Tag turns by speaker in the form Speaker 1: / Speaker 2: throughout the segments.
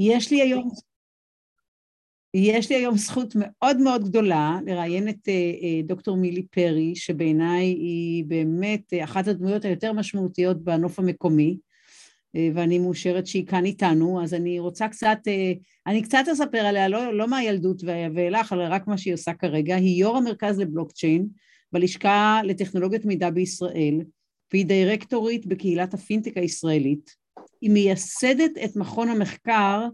Speaker 1: יש לי היום יש לי היום זכות מאוד מאוד גדולה לראיין את אה, אה, דוקטור מילי פרי, שבעיניי היא באמת אחת הדמויות היותר משמעותיות בנוף המקומי, אה, ואני מאושרת שהיא כאן איתנו, אז אני רוצה קצת, אני קצת אספר עליה, לא, לא מהילדות ואילך, אלא רק מה שהיא עושה כרגע. היא יו"ר המרכז לבלוקצ'יין בלשכה לטכנולוגיות מידע בישראל, והיא דירקטורית בקהילת הפינטק הישראלית. היא מייסדת את מכון המחקר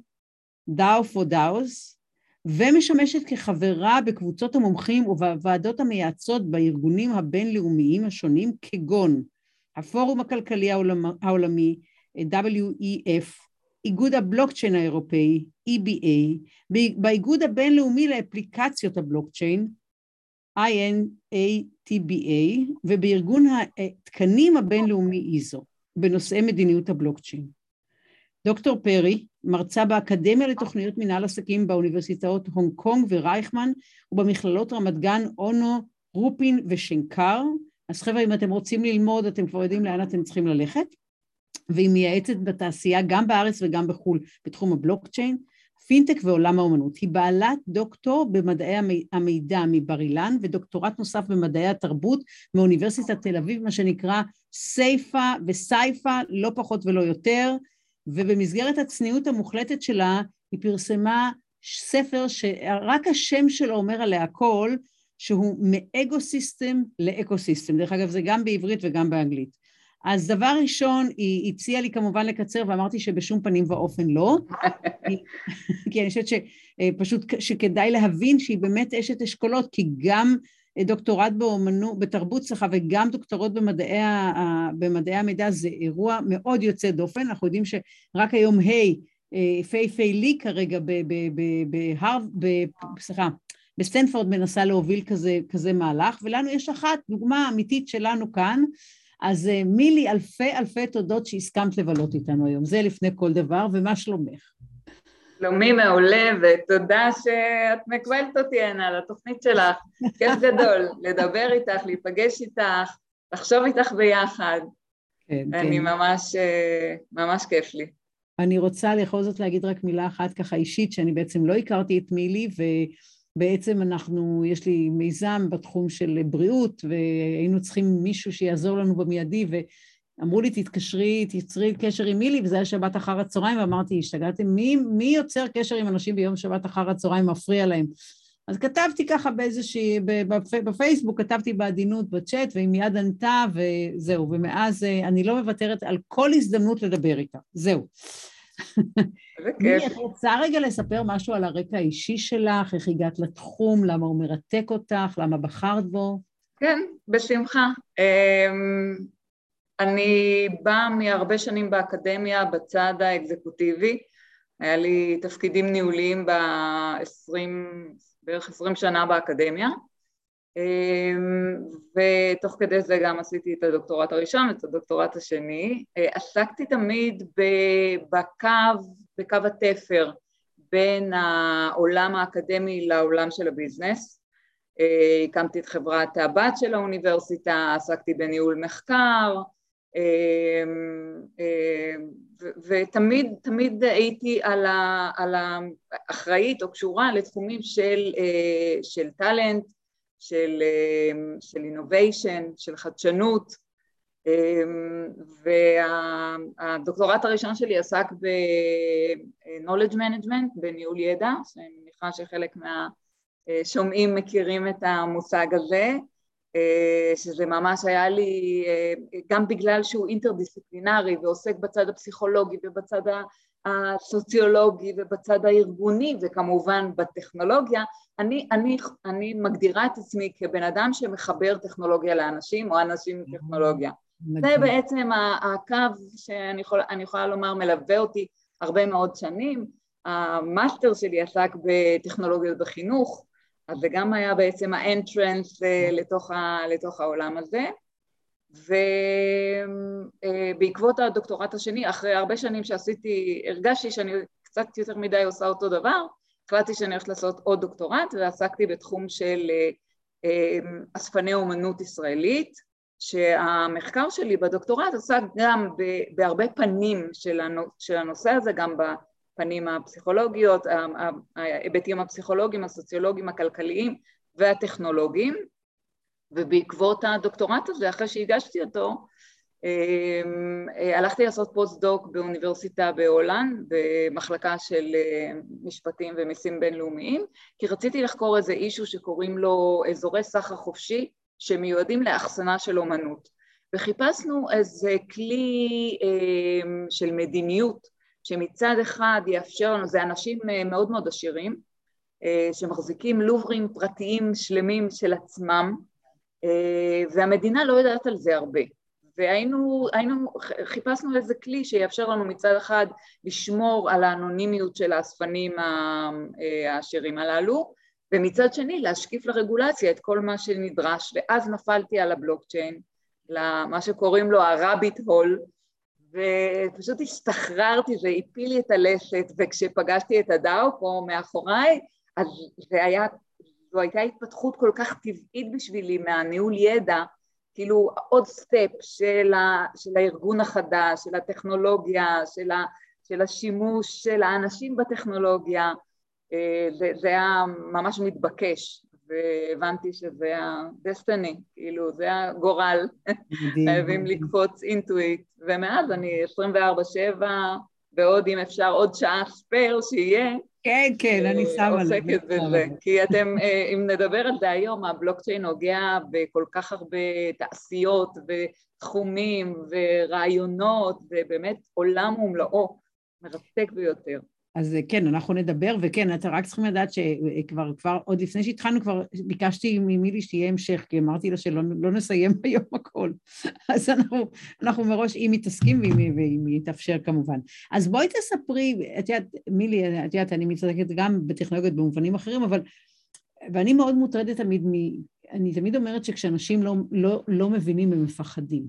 Speaker 1: DAO for DAOs, ומשמשת כחברה בקבוצות המומחים ובוועדות המייעצות בארגונים הבינלאומיים השונים כגון הפורום הכלכלי העולמי, WEF, איגוד הבלוקצ'יין האירופאי, EBA, באיגוד הבינלאומי לאפליקציות הבלוקצ'יין, INATBA, ובארגון התקנים הבינלאומי איזו, בנושאי מדיניות הבלוקצ'יין. דוקטור פרי מרצה באקדמיה לתוכניות מנהל עסקים באוניברסיטאות הונג קונג ורייכמן ובמכללות רמת גן, אונו, רופין ושנקר. אז חבר'ה, אם אתם רוצים ללמוד, אתם כבר יודעים לאן אתם צריכים ללכת. והיא מייעצת בתעשייה גם בארץ וגם בחו"ל בתחום הבלוקצ'יין, פינטק ועולם האומנות. היא בעלת דוקטור במדעי המידע מבר אילן ודוקטורט נוסף במדעי התרבות מאוניברסיטת תל אביב, מה שנקרא סייפא וספרא, לא פחות ולא יותר. ובמסגרת הצניעות המוחלטת שלה היא פרסמה ספר שרק השם שלו אומר עליה הכל, שהוא מ ego system ל eco system. דרך אגב, זה גם בעברית וגם באנגלית. אז דבר ראשון, היא הציעה לי כמובן לקצר, ואמרתי שבשום פנים ואופן לא, כי אני חושבת שפשוט שכדאי להבין שהיא באמת אשת אשכולות, כי גם דוקטורט באומנות, בתרבות, סליחה, וגם דוקטורט במדעי, במדעי המידע זה אירוע מאוד יוצא דופן, אנחנו יודעים שרק היום היי, Fei-Fei Li כרגע בהר, סליחה, בסטנפורד מנסה להוביל כזה, כזה מהלך, ולנו יש אחת, דוגמה אמיתית שלנו כאן, אז אה, מילי, אלפי אלפי תודות שהסכמת לבלות איתנו היום, זה לפני כל דבר, ומה שלומך?
Speaker 2: שלומי מעולה, ותודה שאת מקבלת אותי הנה לתוכנית שלך. כיף גדול לדבר איתך, להיפגש איתך, לחשוב איתך ביחד. כן, אני כן. ממש, אה, ממש כיף לי.
Speaker 1: אני רוצה בכל זאת להגיד רק מילה אחת ככה אישית, שאני בעצם לא הכרתי את מילי, ובעצם אנחנו, יש לי מיזם בתחום של בריאות, והיינו צריכים מישהו שיעזור לנו במיידי, ו... אמרו לי, תתקשרי, תיצרי קשר עם מילי, וזה היה שבת אחר הצהריים, ואמרתי, השתגעתם, מי, מי יוצר קשר עם אנשים ביום שבת אחר הצהריים, מפריע להם? אז כתבתי ככה באיזושהי, בפייסבוק, כתבתי בעדינות בצ'אט, והיא מיד ענתה, וזהו, ומאז אה, אני לא מוותרת על כל הזדמנות לדבר איתה, זהו. את רוצה רגע לספר משהו על הרקע האישי שלך, איך הגעת לתחום, למה הוא מרתק אותך, למה בחרת בו?
Speaker 2: כן, בשמחה. אמ, אני באה מהרבה שנים באקדמיה בצד האקזקוטיבי, היה לי תפקידים ניהוליים ב-20, בערך עשרים שנה באקדמיה אמ, ותוך כדי זה גם עשיתי את הדוקטורט הראשון ואת הדוקטורט השני. עסקתי תמיד בקו, בקו התפר בין העולם האקדמי לעולם של הביזנס. הקמתי את חברת הבת של האוניברסיטה, עסקתי בניהול מחקר, ותמיד תמיד הייתי על, האחראית או קשורה לתחומים של, אה, של טאלנט, של, אמ, של אינוביישן, של חדשנות. והדוקטורט הראשון שלי עסק ב-knowledge management, בניהול ידע, שאני מניחה שחלק מהשומעים מכירים את המושג הזה. אה, שזה ממש היה לי, אה, גם בגלל שהוא אינטרדיסציפלינרי ועוסק בצד הפסיכולוגי ובצד הסוציולוגי ובצד הארגוני וכמובן בטכנולוגיה, אני, אני, אני מגדירה את עצמי כבן אדם שמחבר טכנולוגיה לאנשים או אנשים לטכנולוגיה. זה בעצם הקו שאני יכול, יכולה לומר מלווה אותי הרבה מאוד שנים. המאסטר שלי עסק בטכנולוגיות בחינוך, אז זה גם היה בעצם ה entrance אה, לתוך, לתוך העולם הזה. ובעקבות אה, הדוקטורט השני, אחרי הרבה שנים שעשיתי, הרגשתי שאני קצת יותר מדי עושה אותו דבר, החלטתי שאני הולכת לעשות עוד דוקטורט ועסקתי בתחום של אה, אספני אומנות ישראלית, שהמחקר שלי בדוקטורט עסק גם בהרבה פנים של הנושא הזה, גם הפנים הפסיכולוגיות, ההיבטים הפסיכולוגיים, הסוציולוגיים, הכלכליים והטכנולוגיים, ובעקבות הדוקטורט הזה, אחרי שהגשתי אותו, אמ, הלכתי לעשות פוסט-דוק באוניברסיטה בהולנד, במחלקה של אה, משפטים ומיסים בינלאומיים, כי רציתי לחקור איזה issue שקוראים לו אזורי סחר חופשי שמיועדים לאחסנה של אומנות. וחיפשנו איזה כלי אמ, של מדיניות שמצד אחד יאפשר לנו, זה אנשים אה, מאוד מאוד עשירים, אה, שמחזיקים לוברים פרטיים שלמים של עצמם, והמדינה לא יודעת על זה הרבה. והיינו, היינו, חיפשנו איזה כלי שיאפשר לנו מצד אחד לשמור על האנונימיות של האספנים העשירים הללו, ומצד שני להשקיף לרגולציה את כל מה שנדרש, ואז נפלתי על הבלוקצ'יין, למה שקוראים לו הרביט הול, ופשוט השתחררתי, זה הפיל לי את הלסת, וכשפגשתי את הדאו פה מאחוריי, אז זה היה, זו הייתה התפתחות כל כך טבעית בשבילי מהניהול ידע, כאילו עוד סטפ של, ה, של הארגון החדש, של הטכנולוגיה, של, ה, של השימוש של האנשים בטכנולוגיה, אה, זה, זה היה ממש מתבקש, והבנתי שזה הדסטיני, כאילו זה הגורל, חייבים לקפוץ אינטואיט, ומאז אני 24-7, ועוד אם אפשר עוד שעה ספייר שיהיה,
Speaker 1: כן, כן, אני שמה
Speaker 2: לב. עוסקת בזה, כי אתם, אה, אם נדבר על זה היום, הבלוקצ'יין נוגע בכל כך הרבה תעשיות ותחומים ורעיונות, ובאמת עולם ומלואו, מרתק ביותר.
Speaker 1: אז אה, כן, אנחנו נדבר, וכן, אתם רק צריכים לדעת שכבר, כבר, עוד לפני שהתחלנו, כבר ביקשתי ממילי שתהיה המשך, כי אמרתי לה שלא לא נסיים היום הכל. אז אנחנו, אנחנו מראש, אם מתעסקים ואם יתאפשר כמובן. אז בואי תספרי, את יודעת, מילי, את יודעת, אני מתעסקת גם בטכנולוגיות במובנים אחרים, אבל, ואני מאוד מוטרדת תמיד מ... אני תמיד אומרת שכשאנשים לא, לא, לא מבינים, הם מפחדים.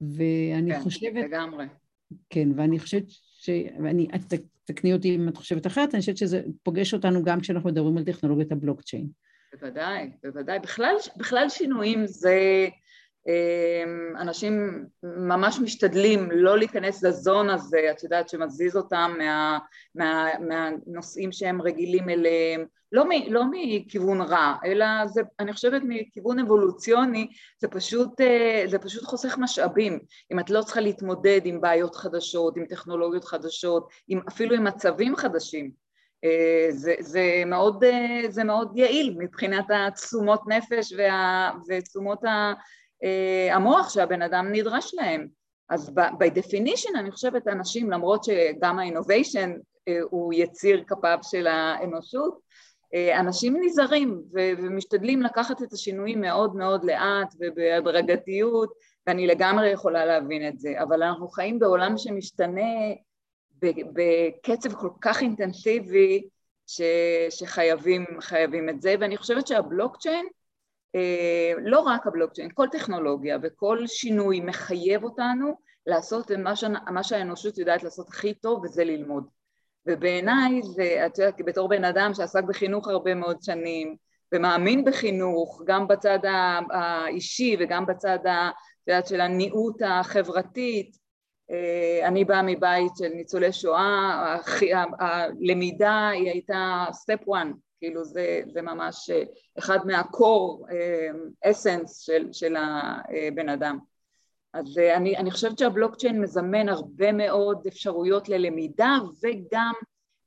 Speaker 1: ואני
Speaker 2: כן,
Speaker 1: חושבת...
Speaker 2: כן, לגמרי.
Speaker 1: כן, ואני חושבת ש... ואני, את תקני אותי אם את חושבת אחרת, אני חושבת שזה פוגש אותנו גם כשאנחנו מדברים על טכנולוגיית הבלוקצ'יין.
Speaker 2: בוודאי, בוודאי. בכלל, בכלל שינויים זה... אמ, אנשים ממש משתדלים לא להיכנס לזון הזה, את יודעת, שמזיז אותם מה, מה, מהנושאים שהם רגילים אליהם, לא, מ, לא מכיוון רע, אלא זה, אני חושבת מכיוון אבולוציוני, זה פשוט, אה, זה פשוט חוסך משאבים. אם את לא צריכה להתמודד עם בעיות חדשות, עם טכנולוגיות חדשות, עם, אפילו עם מצבים חדשים, אה, זה, זה, מאוד, אה, זה מאוד יעיל מבחינת התשומות נפש וה, ותשומות המוח שהבן אדם נדרש להם. אז by definition אני חושבת אנשים, למרות שגם ה-innovation אה, הוא יציר כפיו של האנושות, אה, אנשים נזהרים ומשתדלים לקחת את השינויים מאוד מאוד לאט ובהדרגתיות, ואני לגמרי יכולה להבין את זה, אבל אנחנו חיים בעולם שמשתנה בקצב כל כך אינטנסיבי שחייבים את זה, ואני חושבת שהבלוקצ'יין אה, לא רק הבלוקצ'יין, כל טכנולוגיה וכל שינוי מחייב אותנו לעשות מה, ש... מה שהאנושות יודעת לעשות הכי טוב וזה ללמוד. ובעיניי זה, את יודעת, בתור בן אדם שעסק בחינוך הרבה מאוד שנים ומאמין בחינוך, גם בצד האישי וגם בצד יודעת, של הניעות החברתית, אה, אני באה מבית של ניצולי שואה, הלמידה היא הייתה סטפ 1 כאילו זה, זה ממש אה, אחד מהקור אסנס אה, של, של הבן אדם. אז אה, אני, אני חושבת שהבלוקצ'יין מזמן הרבה מאוד אפשרויות ללמידה וגם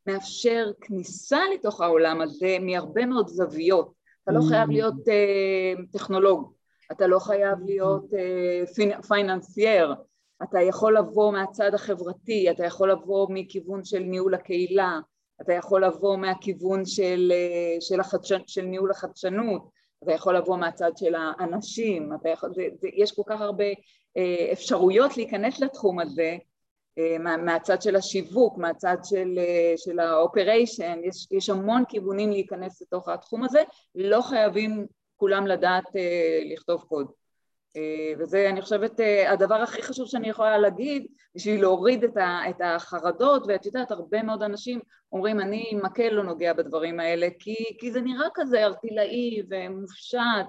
Speaker 2: מאפשר כניסה לתוך העולם הזה מהרבה מאוד זוויות. אתה לא חייב mm. להיות uh, טכנולוג, אתה לא חייב להיות אה, financier, אתה יכול לבוא מהצד החברתי, אתה יכול לבוא מכיוון של ניהול הקהילה, אתה יכול לבוא מהכיוון של, אה, של, החדשנ, של ניהול החדשנות, אתה יכול לבוא מהצד של האנשים, יכול, זה, זה, יש כל כך הרבה אה, אפשרויות להיכנס לתחום הזה, אה, מה, מהצד של השיווק, מהצד של, של ה operation, יש, יש המון כיוונים להיכנס לתוך התחום הזה, לא חייבים כולם לדעת לכתוב קוד. אה, וזה אני חושבת אה, הדבר הכי חשוב שאני יכולה להגיד בשביל להוריד את החרדות ואת יודעת הרבה מאוד אנשים אומרים אני עם מקל לא נוגע בדברים האלה כי, כי זה נראה כזה ארטילאי ומופשט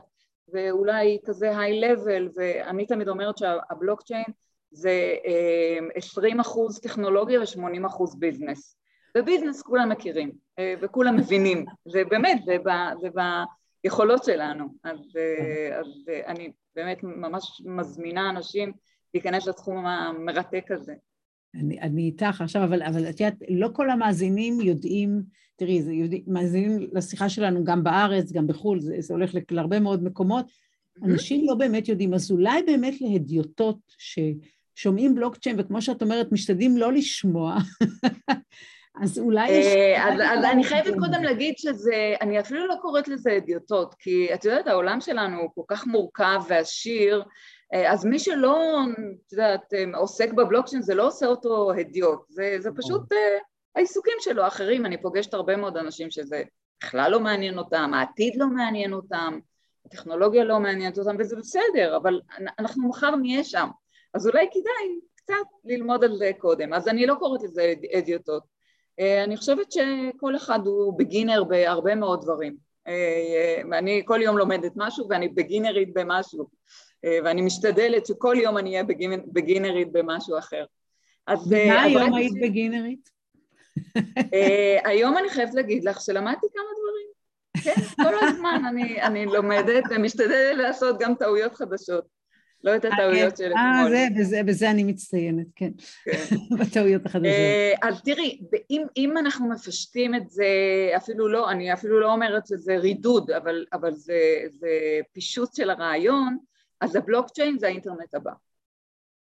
Speaker 2: ואולי כזה היי לבל ואני תמיד אומרת שהבלוקצ'יין זה 20 אחוז טכנולוגיה ו-80 אחוז ביזנס. בביזנס כולם מכירים וכולם מבינים, זה באמת, זה, ב, זה ביכולות שלנו, אז, אז אני באמת ממש מזמינה אנשים להיכנס לתחום המרתק הזה.
Speaker 1: אני, אני איתך עכשיו, אבל, אבל את יודעת, לא כל המאזינים יודעים, תראי, זה יודע, מאזינים לשיחה שלנו גם בארץ, גם בחו"ל, זה, זה הולך להרבה מאוד מקומות, אנשים לא באמת יודעים, אז אולי באמת להדיוטות ששומעים בלוקצ'יין, וכמו שאת אומרת, משתדלים לא לשמוע, אז אולי יש...
Speaker 2: אה, אז, אז אני חייבת קודם להגיד שזה, אני אפילו לא קוראת לזה הדיוטות, כי את יודעת, העולם שלנו הוא כל כך מורכב ועשיר, אה, אז מי שלא, את יודעת, אה, עוסק בבלוקצ'יין זה לא עושה אותו הדיוט, זה, זה פשוט העיסוקים שלו אחרים, אני פוגשת הרבה מאוד אנשים שזה בכלל לא מעניין אותם, העתיד לא מעניין אותם, הטכנולוגיה לא מעניינת אותם וזה בסדר, אבל אנחנו מחר נהיה שם, אז אולי כדאי קצת ללמוד על זה קודם, אז אני לא קוראת לזה אדיוטות, אני חושבת שכל אחד הוא בגינר בהרבה מאוד דברים, אה, אני כל יום לומדת משהו ואני בגינרית במשהו, אה, ואני משתדלת שכל יום אני אהיה בגינרית במשהו אחר.
Speaker 1: אז... ומה היום היית בגינרית?
Speaker 2: היום אני חייבת להגיד לך שלמדתי כמה דברים. כן, כל הזמן אני, אני לומדת ומשתדלת לעשות גם טעויות חדשות. לא את הטעויות של
Speaker 1: אה, אתמול. אה, בזה, בזה אני מצטיינת, כן. כן. בטעויות החדשות.
Speaker 2: אה, אז תראי, אם, אם אנחנו מפשטים את זה, אפילו לא, אני אפילו לא אומרת שזה רידוד, אבל, אבל זה, זה פישוט של הרעיון, אז הבלוקצ'יין זה האינטרנט הבא,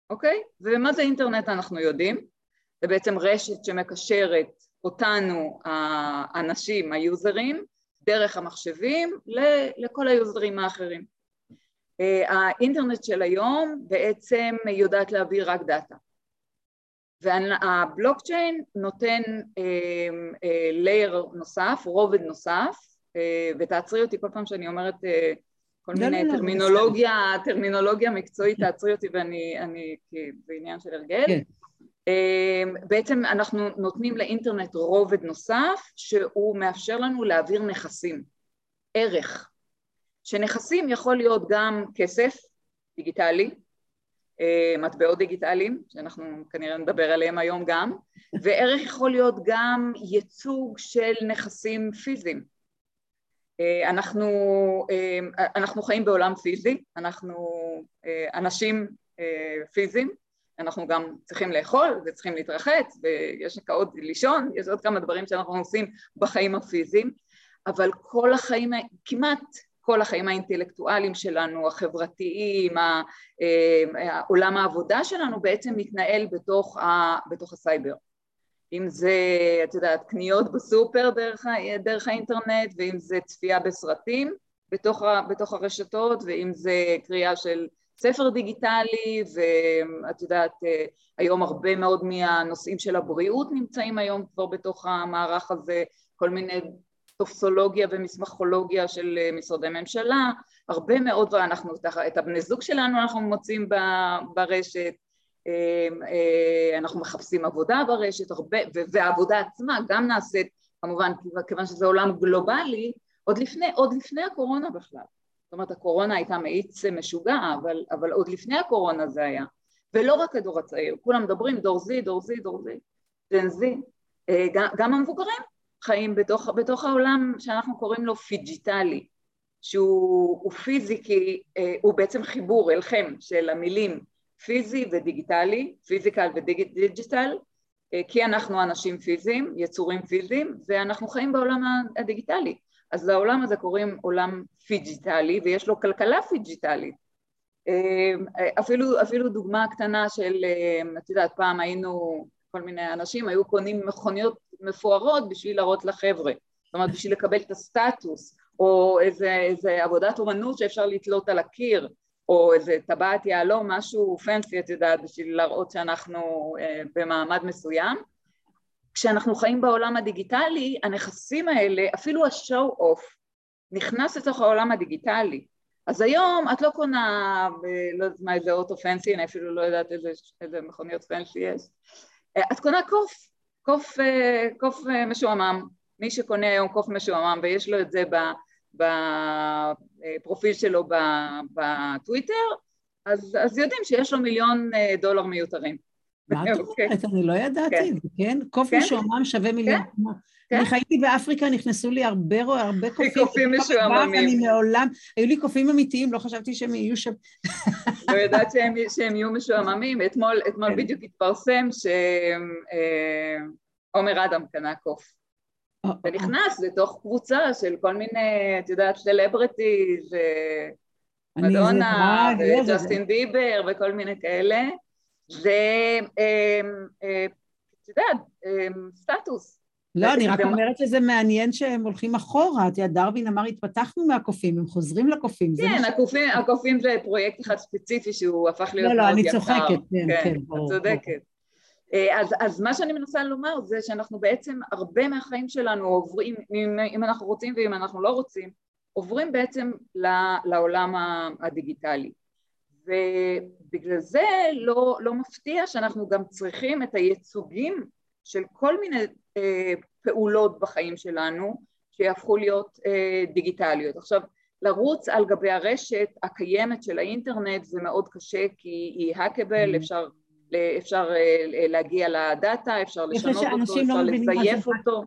Speaker 2: אוקיי? ומה זה אינטרנט אנחנו יודעים? זה בעצם רשת שמקשרת אותנו, האנשים, היוזרים, דרך המחשבים לכל היוזרים האחרים. אה, האינטרנט של היום בעצם יודעת להעביר רק דאטה. והבלוקצ'יין נותן layer אה, אה, נוסף, רובד נוסף ותעצרי אותי כל פעם שאני אומרת כל לא, מיני לא, לא טרמינולוגיה, לא, טרמינולוגיה מקצועית תעצרי אותי ואני, אני, כי זה עניין של הרגל. כן. בעצם אנחנו נותנים לאינטרנט רובד נוסף שהוא מאפשר לנו להעביר נכסים, ערך, שנכסים יכול להיות גם כסף דיגיטלי, אמ, מטבעות דיגיטליים, שאנחנו כנראה נדבר עליהם היום גם, וערך יכול להיות גם ייצוג של נכסים פיזיים. אמ, אנחנו, אנחנו חיים בעולם פיזי, אנחנו אנשים פיזיים, אנחנו גם צריכים לאכול וצריכים להתרחץ ויש עוד לישון, יש עוד כמה דברים שאנחנו עושים בחיים הפיזיים, אבל כל החיים, כמעט כל החיים האינטלקטואליים שלנו, החברתיים, אה, עולם העבודה שלנו בעצם מתנהל בתוך, ה, בתוך הסייבר. אם זה, את יודעת, קניות בסופר דרך, דרך האינטרנט, ואם זה צפייה בסרטים בתוך, בתוך הרשתות, ואם זה קריאה של ספר דיגיטלי ואת יודעת היום הרבה מאוד מהנושאים של הבריאות נמצאים היום כבר בתוך המערך הזה כל מיני טופסולוגיה ומסמכולוגיה של משרדי ממשלה הרבה מאוד ואנחנו את הבני זוג שלנו אנחנו מוצאים ברשת אנחנו מחפשים עבודה ברשת הרבה והעבודה עצמה גם נעשית כמובן כיוון שזה עולם גלובלי עוד לפני, עוד לפני הקורונה בכלל זאת אומרת הקורונה הייתה מאיץ משוגע, אבל, אבל עוד לפני הקורונה זה היה. ולא רק הדור הצעיר, כולם מדברים דור זי, דור זי, דור זי, Gen Z. אה, גם, גם המבוגרים חיים בתוך, בתוך העולם שאנחנו קוראים לו פיג'יטלי, שהוא פיזי כי אה, הוא בעצם חיבור הלחם של המילים פיזי ודיגיטלי, physical ו digital, אה, כי אנחנו אנשים פיזיים, יצורים פיזיים, ואנחנו חיים בעולם הדיגיטלי. אז לעולם הזה קוראים עולם פיג'יטלי ויש לו כלכלה פיג'יטלית. אמ, אפילו, אפילו דוגמה קטנה של, את יודעת, פעם היינו, כל מיני אנשים היו קונים מכוניות מפוארות בשביל להראות לחבר'ה, זאת אומרת בשביל לקבל את הסטטוס, או איזה, איזה עבודת אומנות שאפשר לתלות על הקיר, או איזה טבעת יהלום, משהו פנסי, את יודעת, בשביל להראות שאנחנו אה, במעמד מסוים, כשאנחנו חיים בעולם הדיגיטלי, הנכסים האלה, אפילו השואו אוף, נכנס לתוך העולם הדיגיטלי. אז היום את לא קונה, לא יודעת מה, איזה אוטו פנסי, אני אפילו לא יודעת איזה, איזה מכוניות פנסי יש. את קונה קוף, קוף, קוף משועמם. מי שקונה היום קוף משועמם ויש לו את זה בפרופיל שלו בטוויטר, אז, אז יודעים שיש לו מיליון אה, דולר מיותרים.
Speaker 1: מה את אוקיי. אומרת? אני לא ידעתי זה, כן? קוף כן? משועמם שווה מיליון. כן? אני חייתי באפריקה, נכנסו לי הרבה, הרבה קופים.
Speaker 2: קופים משועממים.
Speaker 1: אני מעולם, היו לי קופים אמיתיים, לא חשבתי שהם יהיו שם.
Speaker 2: לא יודעת שהם, שהם יהיו משועממים. אתמול, אתמול כן. בדיוק התפרסם שעומר אדם קנה קוף. ונכנס לתוך קבוצה של כל מיני, את יודעת, סלברטיז, מדונה, וג'סטין ביבר וכל מיני כאלה. זה, את יודעת, סטטוס.
Speaker 1: לא, אני רק אומרת שזה מעניין שהם הולכים אחורה. את יודעת, דרווין אמר, התפתחנו מהקופים, הם חוזרים לקופים.
Speaker 2: כן, הקופים זה פרויקט אחד ספציפי שהוא הפך להיות
Speaker 1: מאוד יקר. לא, לא, אני צוחקת, כן, כן,
Speaker 2: ברור. את צודקת. אה, אז, אז מה שאני מנסה לומר זה שאנחנו בעצם, הרבה מהחיים שלנו עוברים, אם, אם אנחנו רוצים ואם אנחנו לא רוצים, עוברים בעצם לעולם הדיגיטלי. ובגלל זה לא, לא מפתיע שאנחנו גם צריכים את הייצוגים של כל מיני אה, פעולות בחיים שלנו שיהפכו להיות אה, דיגיטליות. עכשיו, לרוץ על גבי הרשת הקיימת של האינטרנט זה מאוד קשה כי היא האקבל, mm-hmm. אפשר, אפשר אה, להגיע לדאטה, אפשר לשנות אותו,
Speaker 1: לא
Speaker 2: אפשר לזייף אותו.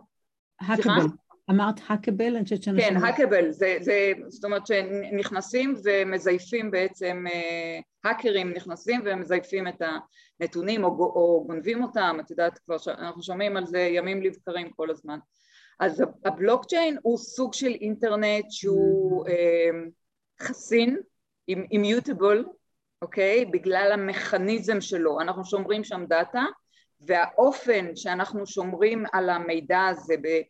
Speaker 1: האקבל. אמרת האקבל? אני חושבת
Speaker 2: שאנשים... כן, האקבל, זה, זה, זאת אומרת שנכנסים ומזייפים בעצם, האקרים נכנסים ומזייפים את הנתונים או, או גונבים אותם, את יודעת כבר, אנחנו שומעים על זה ימים לבקרים כל הזמן. אז הבלוקצ'יין הוא סוג של אינטרנט שהוא אה, חסין, אימיוטבול, אוקיי? בגלל המכניזם שלו, אנחנו שומרים שם דאטה והאופן שאנחנו שומרים על המידע הזה אה,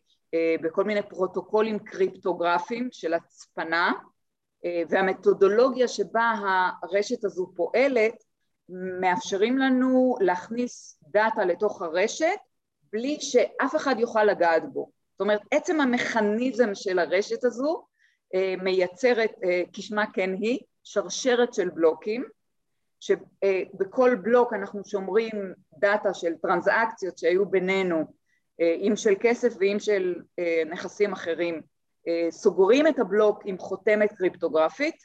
Speaker 2: בכל מיני פרוטוקולים קריפטוגרפיים של הצפנה אה, והמתודולוגיה שבה הרשת הזו פועלת מאפשרים לנו להכניס דאטה לתוך הרשת בלי שאף אחד יוכל לגעת בו. זאת אומרת עצם המכניזם של הרשת הזו אה, מייצרת, כשמה כן היא, שרשרת של בלוקים שבכל בלוק אנחנו שומרים דאטה של טרנזאקציות שהיו בינינו אה, אם של כסף ואם של אה, נכסים אחרים, אה, סוגרים את הבלוק עם חותמת קריפטוגרפית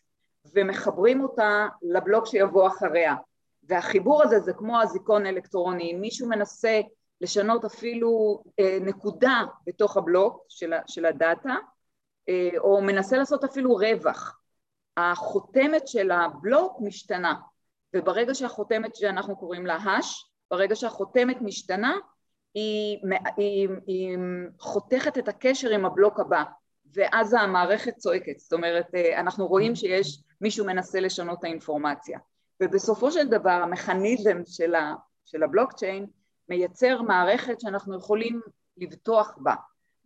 Speaker 2: ומחברים אותה לבלוק שיבוא אחריה. והחיבור הזה זה כמו אזיקון אלקטרוני, אם מישהו מנסה לשנות אפילו נקודה בתוך הבלוק של, של הדאטה, או מנסה לעשות אפילו רווח, החותמת של הבלוק משתנה, וברגע שהחותמת שאנחנו קוראים לה האש, ברגע שהחותמת משתנה, היא, היא, היא חותכת את הקשר עם הבלוק הבא, ואז המערכת צועקת, זאת אומרת אנחנו רואים שיש מישהו מנסה לשנות את האינפורמציה, ובסופו של דבר המכניזם של, ה, של הבלוקצ'יין מייצר מערכת שאנחנו יכולים לבטוח בה,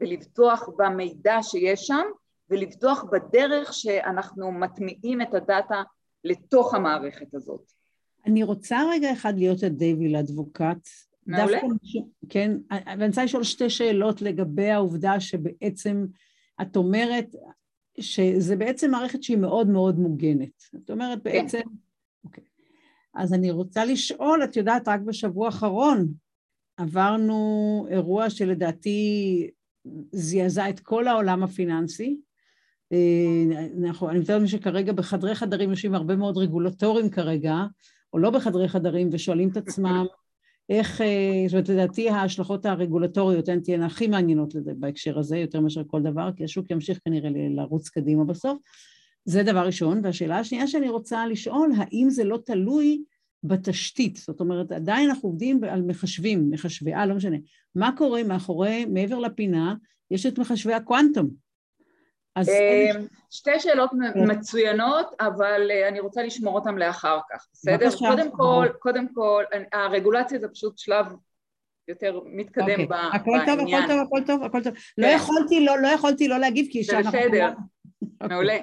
Speaker 2: ולבטוח במידע שיש שם, ולבטוח בדרך שאנחנו מטמיעים את הדאטה לתוך המערכת הזאת.
Speaker 1: אני רוצה רגע אחד להיות ה devil's advocate
Speaker 2: מעולה.
Speaker 1: כן, ואני רוצה לשאול שתי שאלות לגבי העובדה שבעצם את אומרת שזה בעצם מערכת שהיא מאוד מאוד מוגנת. את אומרת כן. בעצם... כן. אוקיי. אז אני רוצה לשאול, את יודעת, רק בשבוע האחרון עברנו אירוע שלדעתי זעזע את כל העולם הפיננסי. אה, אני מתארת שכרגע בחדרי חדרים יושבים הרבה מאוד רגולטורים כרגע, או לא בחדרי חדרים, ושואלים את עצמם איך, אה, זאת אומרת, לדעתי ההשלכות הרגולטוריות הן תהיינה הכי מעניינות בהקשר הזה, יותר מאשר כל דבר, כי השוק ימשיך כנראה לרוץ קדימה בסוף. זה דבר ראשון. והשאלה השנייה שאני רוצה לשאול, האם זה לא תלוי בתשתית? זאת אומרת, עדיין אנחנו עובדים על מחשבים, מחשבי, אה, לא משנה. מה קורה מאחורי, מעבר לפינה, יש את מחשבי הקוונטום.
Speaker 2: אז... אה, שתי שאלות כן. מצוינות, אבל אה, אני רוצה לשמור אותן לאחר כך, בסדר? בבקשה. קודם כל, קודם כל, הרגולציה זה פשוט שלב יותר מתקדם okay.
Speaker 1: אוקיי. הכל בעניין. טוב, הכל טוב, הכל טוב, הכל טוב. לא כן. יכולתי לא, לא יכולתי לא להגיב כי.
Speaker 2: זה בסדר. מעולה.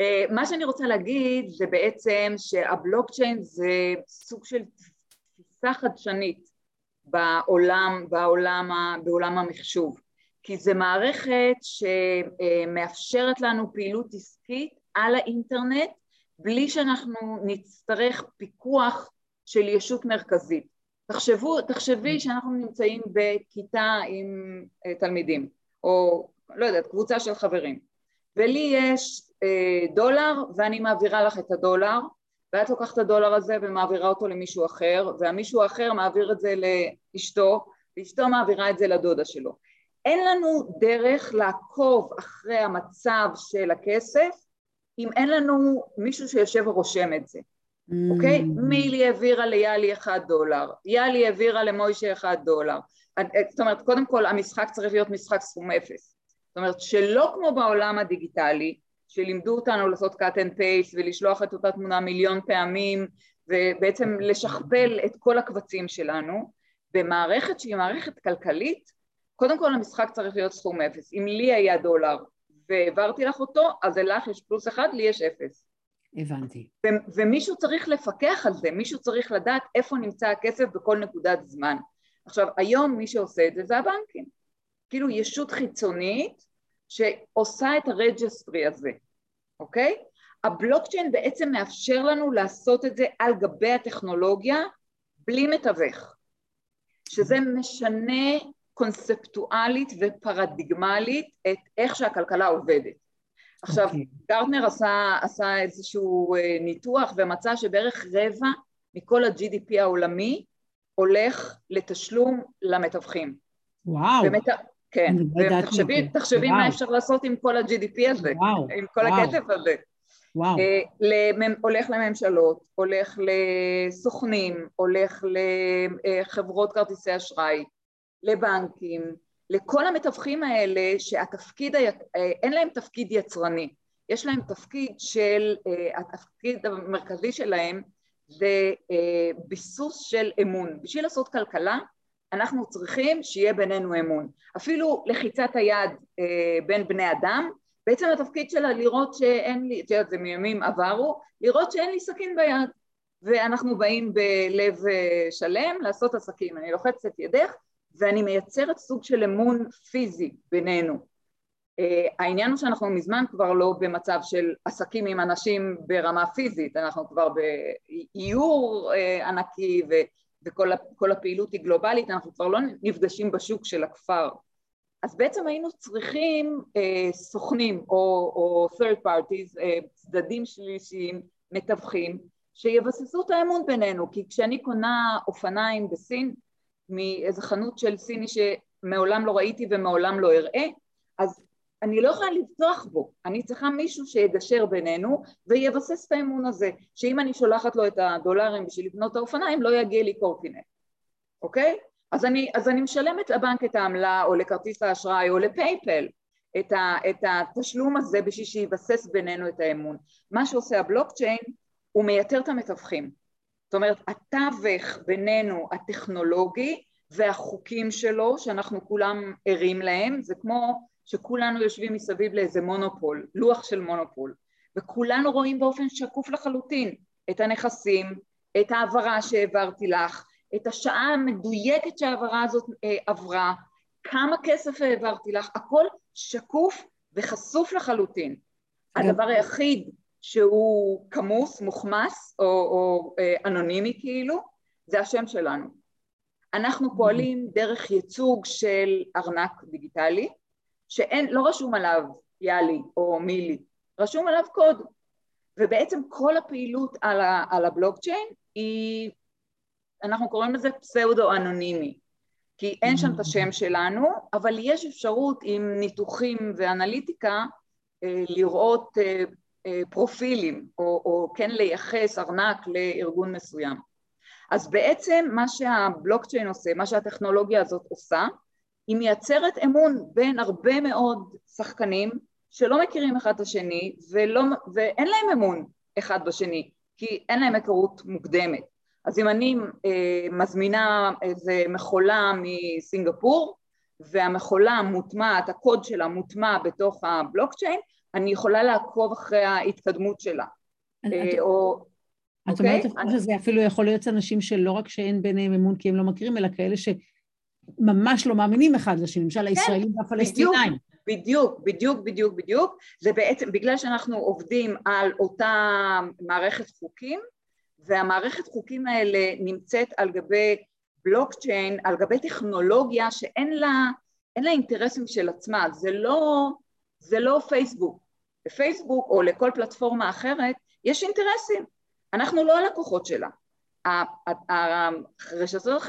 Speaker 2: Uh, מה שאני רוצה להגיד זה בעצם שהבלוקצ'יין זה סוג של תפיסה חדשנית בעולם, בעולם, בעולם המחשוב. כי זו מערכת שמאפשרת לנו פעילות עסקית על האינטרנט בלי שאנחנו נצטרך פיקוח של ישות מרכזית. תחשבו, תחשבי שאנחנו נמצאים בכיתה עם אה, תלמידים, או לא יודעת, קבוצה של חברים, ולי יש אה, דולר ואני מעבירה לך את הדולר, ואת לוקחת את הדולר הזה ומעבירה אותו למישהו אחר, והמישהו האחר מעביר את זה לאשתו, ואשתו מעבירה את זה לדודה שלו. אין לנו דרך לעקוב אחרי המצב של הכסף אם אין לנו מישהו שיושב ורושם את זה, אוקיי? Mm. מילי העבירה ליאלי אחד דולר, יאלי העבירה למוישה אחד דולר. זאת אומרת, קודם כל המשחק צריך להיות משחק סכום אפס. זאת אומרת, שלא כמו בעולם הדיגיטלי, שלימדו אותנו לעשות cut and paste ולשלוח את אותה תמונה מיליון פעמים ובעצם לשכפל את כל הקבצים שלנו, במערכת שהיא מערכת כלכלית, קודם כל המשחק צריך להיות סכום אפס. אם לי היה דולר והעברתי לך אותו, אז לך יש פלוס אחד, לי יש אפס.
Speaker 1: הבנתי.
Speaker 2: ו- ומישהו צריך לפקח על זה, מישהו צריך לדעת איפה נמצא הכסף בכל נקודת זמן. עכשיו, היום מי שעושה את זה זה הבנקים. כאילו ישות חיצונית שעושה את הרג'סטרי הזה, אוקיי? הבלוקצ'יין בעצם מאפשר לנו לעשות את זה על גבי הטכנולוגיה בלי מתווך, שזה משנה קונספטואלית ופרדיגמלית את איך שהכלכלה עובדת. עכשיו, okay. אוקיי. גרטנר עשה, עשה איזשהו אה, ניתוח ומצא שבערך רבע מכל ה-GDP העולמי הולך לתשלום למתווכים.
Speaker 1: וואו. ומת...
Speaker 2: כן, ותחשבי תחשבי מה אפשר לעשות עם כל ה-GDP הזה, וואו, עם כל וואו. הכסף הזה. וואו. אה, למ... הולך לממשלות, הולך לסוכנים, הולך לחברות כרטיסי אשראי, לבנקים, לכל המתווכים האלה שהתפקיד, ה... אה, אין להם תפקיד יצרני, יש להם תפקיד של, אה, התפקיד המרכזי שלהם זה ביסוס של אמון. בשביל לעשות כלכלה אנחנו צריכים שיהיה בינינו אמון. אפילו לחיצת היד אה, בין בני אדם, בעצם התפקיד שלה לראות שאין לי, את יודעת זה מימים עברו, לראות שאין לי סכין ביד ואנחנו באים בלב אה, שלם לעשות עסקים, אני לוחצת את ידך ואני מייצרת סוג של אמון פיזי בינינו. Uh, העניין הוא שאנחנו מזמן כבר לא במצב של עסקים עם אנשים ברמה פיזית, אנחנו כבר באיור uh, ענקי וכל הפעילות היא גלובלית, אנחנו כבר לא נפגשים בשוק של הכפר. אז בעצם היינו צריכים אה, סוכנים או, או third parties, אה, צדדים שלישיים, מתווכים, שיבססו את האמון בינינו, כי כשאני קונה אופניים בסין, מאיזה חנות של סיני שמעולם לא ראיתי ומעולם לא אראה, אז אני לא יכולה לבטוח בו, אני צריכה מישהו שיגשר בינינו ויבסס את האמון הזה, שאם אני שולחת לו את הדולרים בשביל לקנות את האופניים לא יגיע לי קורקינט, אוקיי? אז אני, אז אני משלמת לבנק את העמלה או לכרטיס האשראי או לפייפל את, ה, את התשלום הזה בשביל שיבסס בינינו את האמון. מה שעושה הבלוקצ'יין הוא מייתר את המתווכים. זאת אומרת התווך בינינו הטכנולוגי והחוקים שלו שאנחנו כולם ערים להם זה כמו שכולנו יושבים מסביב לאיזה מונופול, לוח של מונופול, וכולנו רואים באופן שקוף לחלוטין את הנכסים, את ההעברה שהעברתי לך, את השעה המדויקת שההעברה הזאת אה, עברה, כמה כסף העברתי לך, הכל שקוף וחשוף לחלוטין. הדבר היחיד שהוא כמוס, מוחמס או, או אה, אנונימי כאילו, זה השם שלנו. אנחנו פועלים דרך ייצוג של ארנק דיגיטלי, שאין, לא רשום עליו יאלי או מילי, רשום עליו קוד. ובעצם כל הפעילות על, ה, על הבלוקצ'יין היא, אנחנו קוראים לזה פסאודו אנונימי, כי אין שם את השם שלנו, אבל יש אפשרות עם ניתוחים ואנליטיקה אה, לראות אה, פרופילים, או, או כן לייחס ארנק לארגון מסוים. אז בעצם מה שהבלוקצ'יין עושה, מה שהטכנולוגיה הזאת עושה, היא מייצרת אמון בין הרבה מאוד שחקנים שלא מכירים אחד את השני ולא, ואין להם אמון אחד בשני כי אין להם היכרות מוקדמת. אז אם אני אה, מזמינה איזה מכולה מסינגפור והמכולה מוטמעת, הקוד שלה מוטמע בתוך הבלוקצ'יין, אני יכולה לעקוב אחרי ההתקדמות שלה.
Speaker 1: אה, או... את אומרת אוקיי? שזה אפילו יכול להיות אנשים שלא רק שאין ביניהם אמון כי הם לא מכירים, אלא כאלה ש... ממש לא מאמינים אחד לשני, למשל כן, הישראלים והפלסטינאים.
Speaker 2: בדיוק, בדיוק, בדיוק, בדיוק. זה בעצם, בגלל שאנחנו עובדים על אותה מערכת חוקים, והמערכת חוקים האלה נמצאת על גבי בלוקצ'יין, על גבי טכנולוגיה שאין לה, לה אינטרסים של עצמה, זה לא, זה לא פייסבוק. לפייסבוק או לכל פלטפורמה אחרת יש אינטרסים. אנחנו לא הלקוחות שלה. הרשתות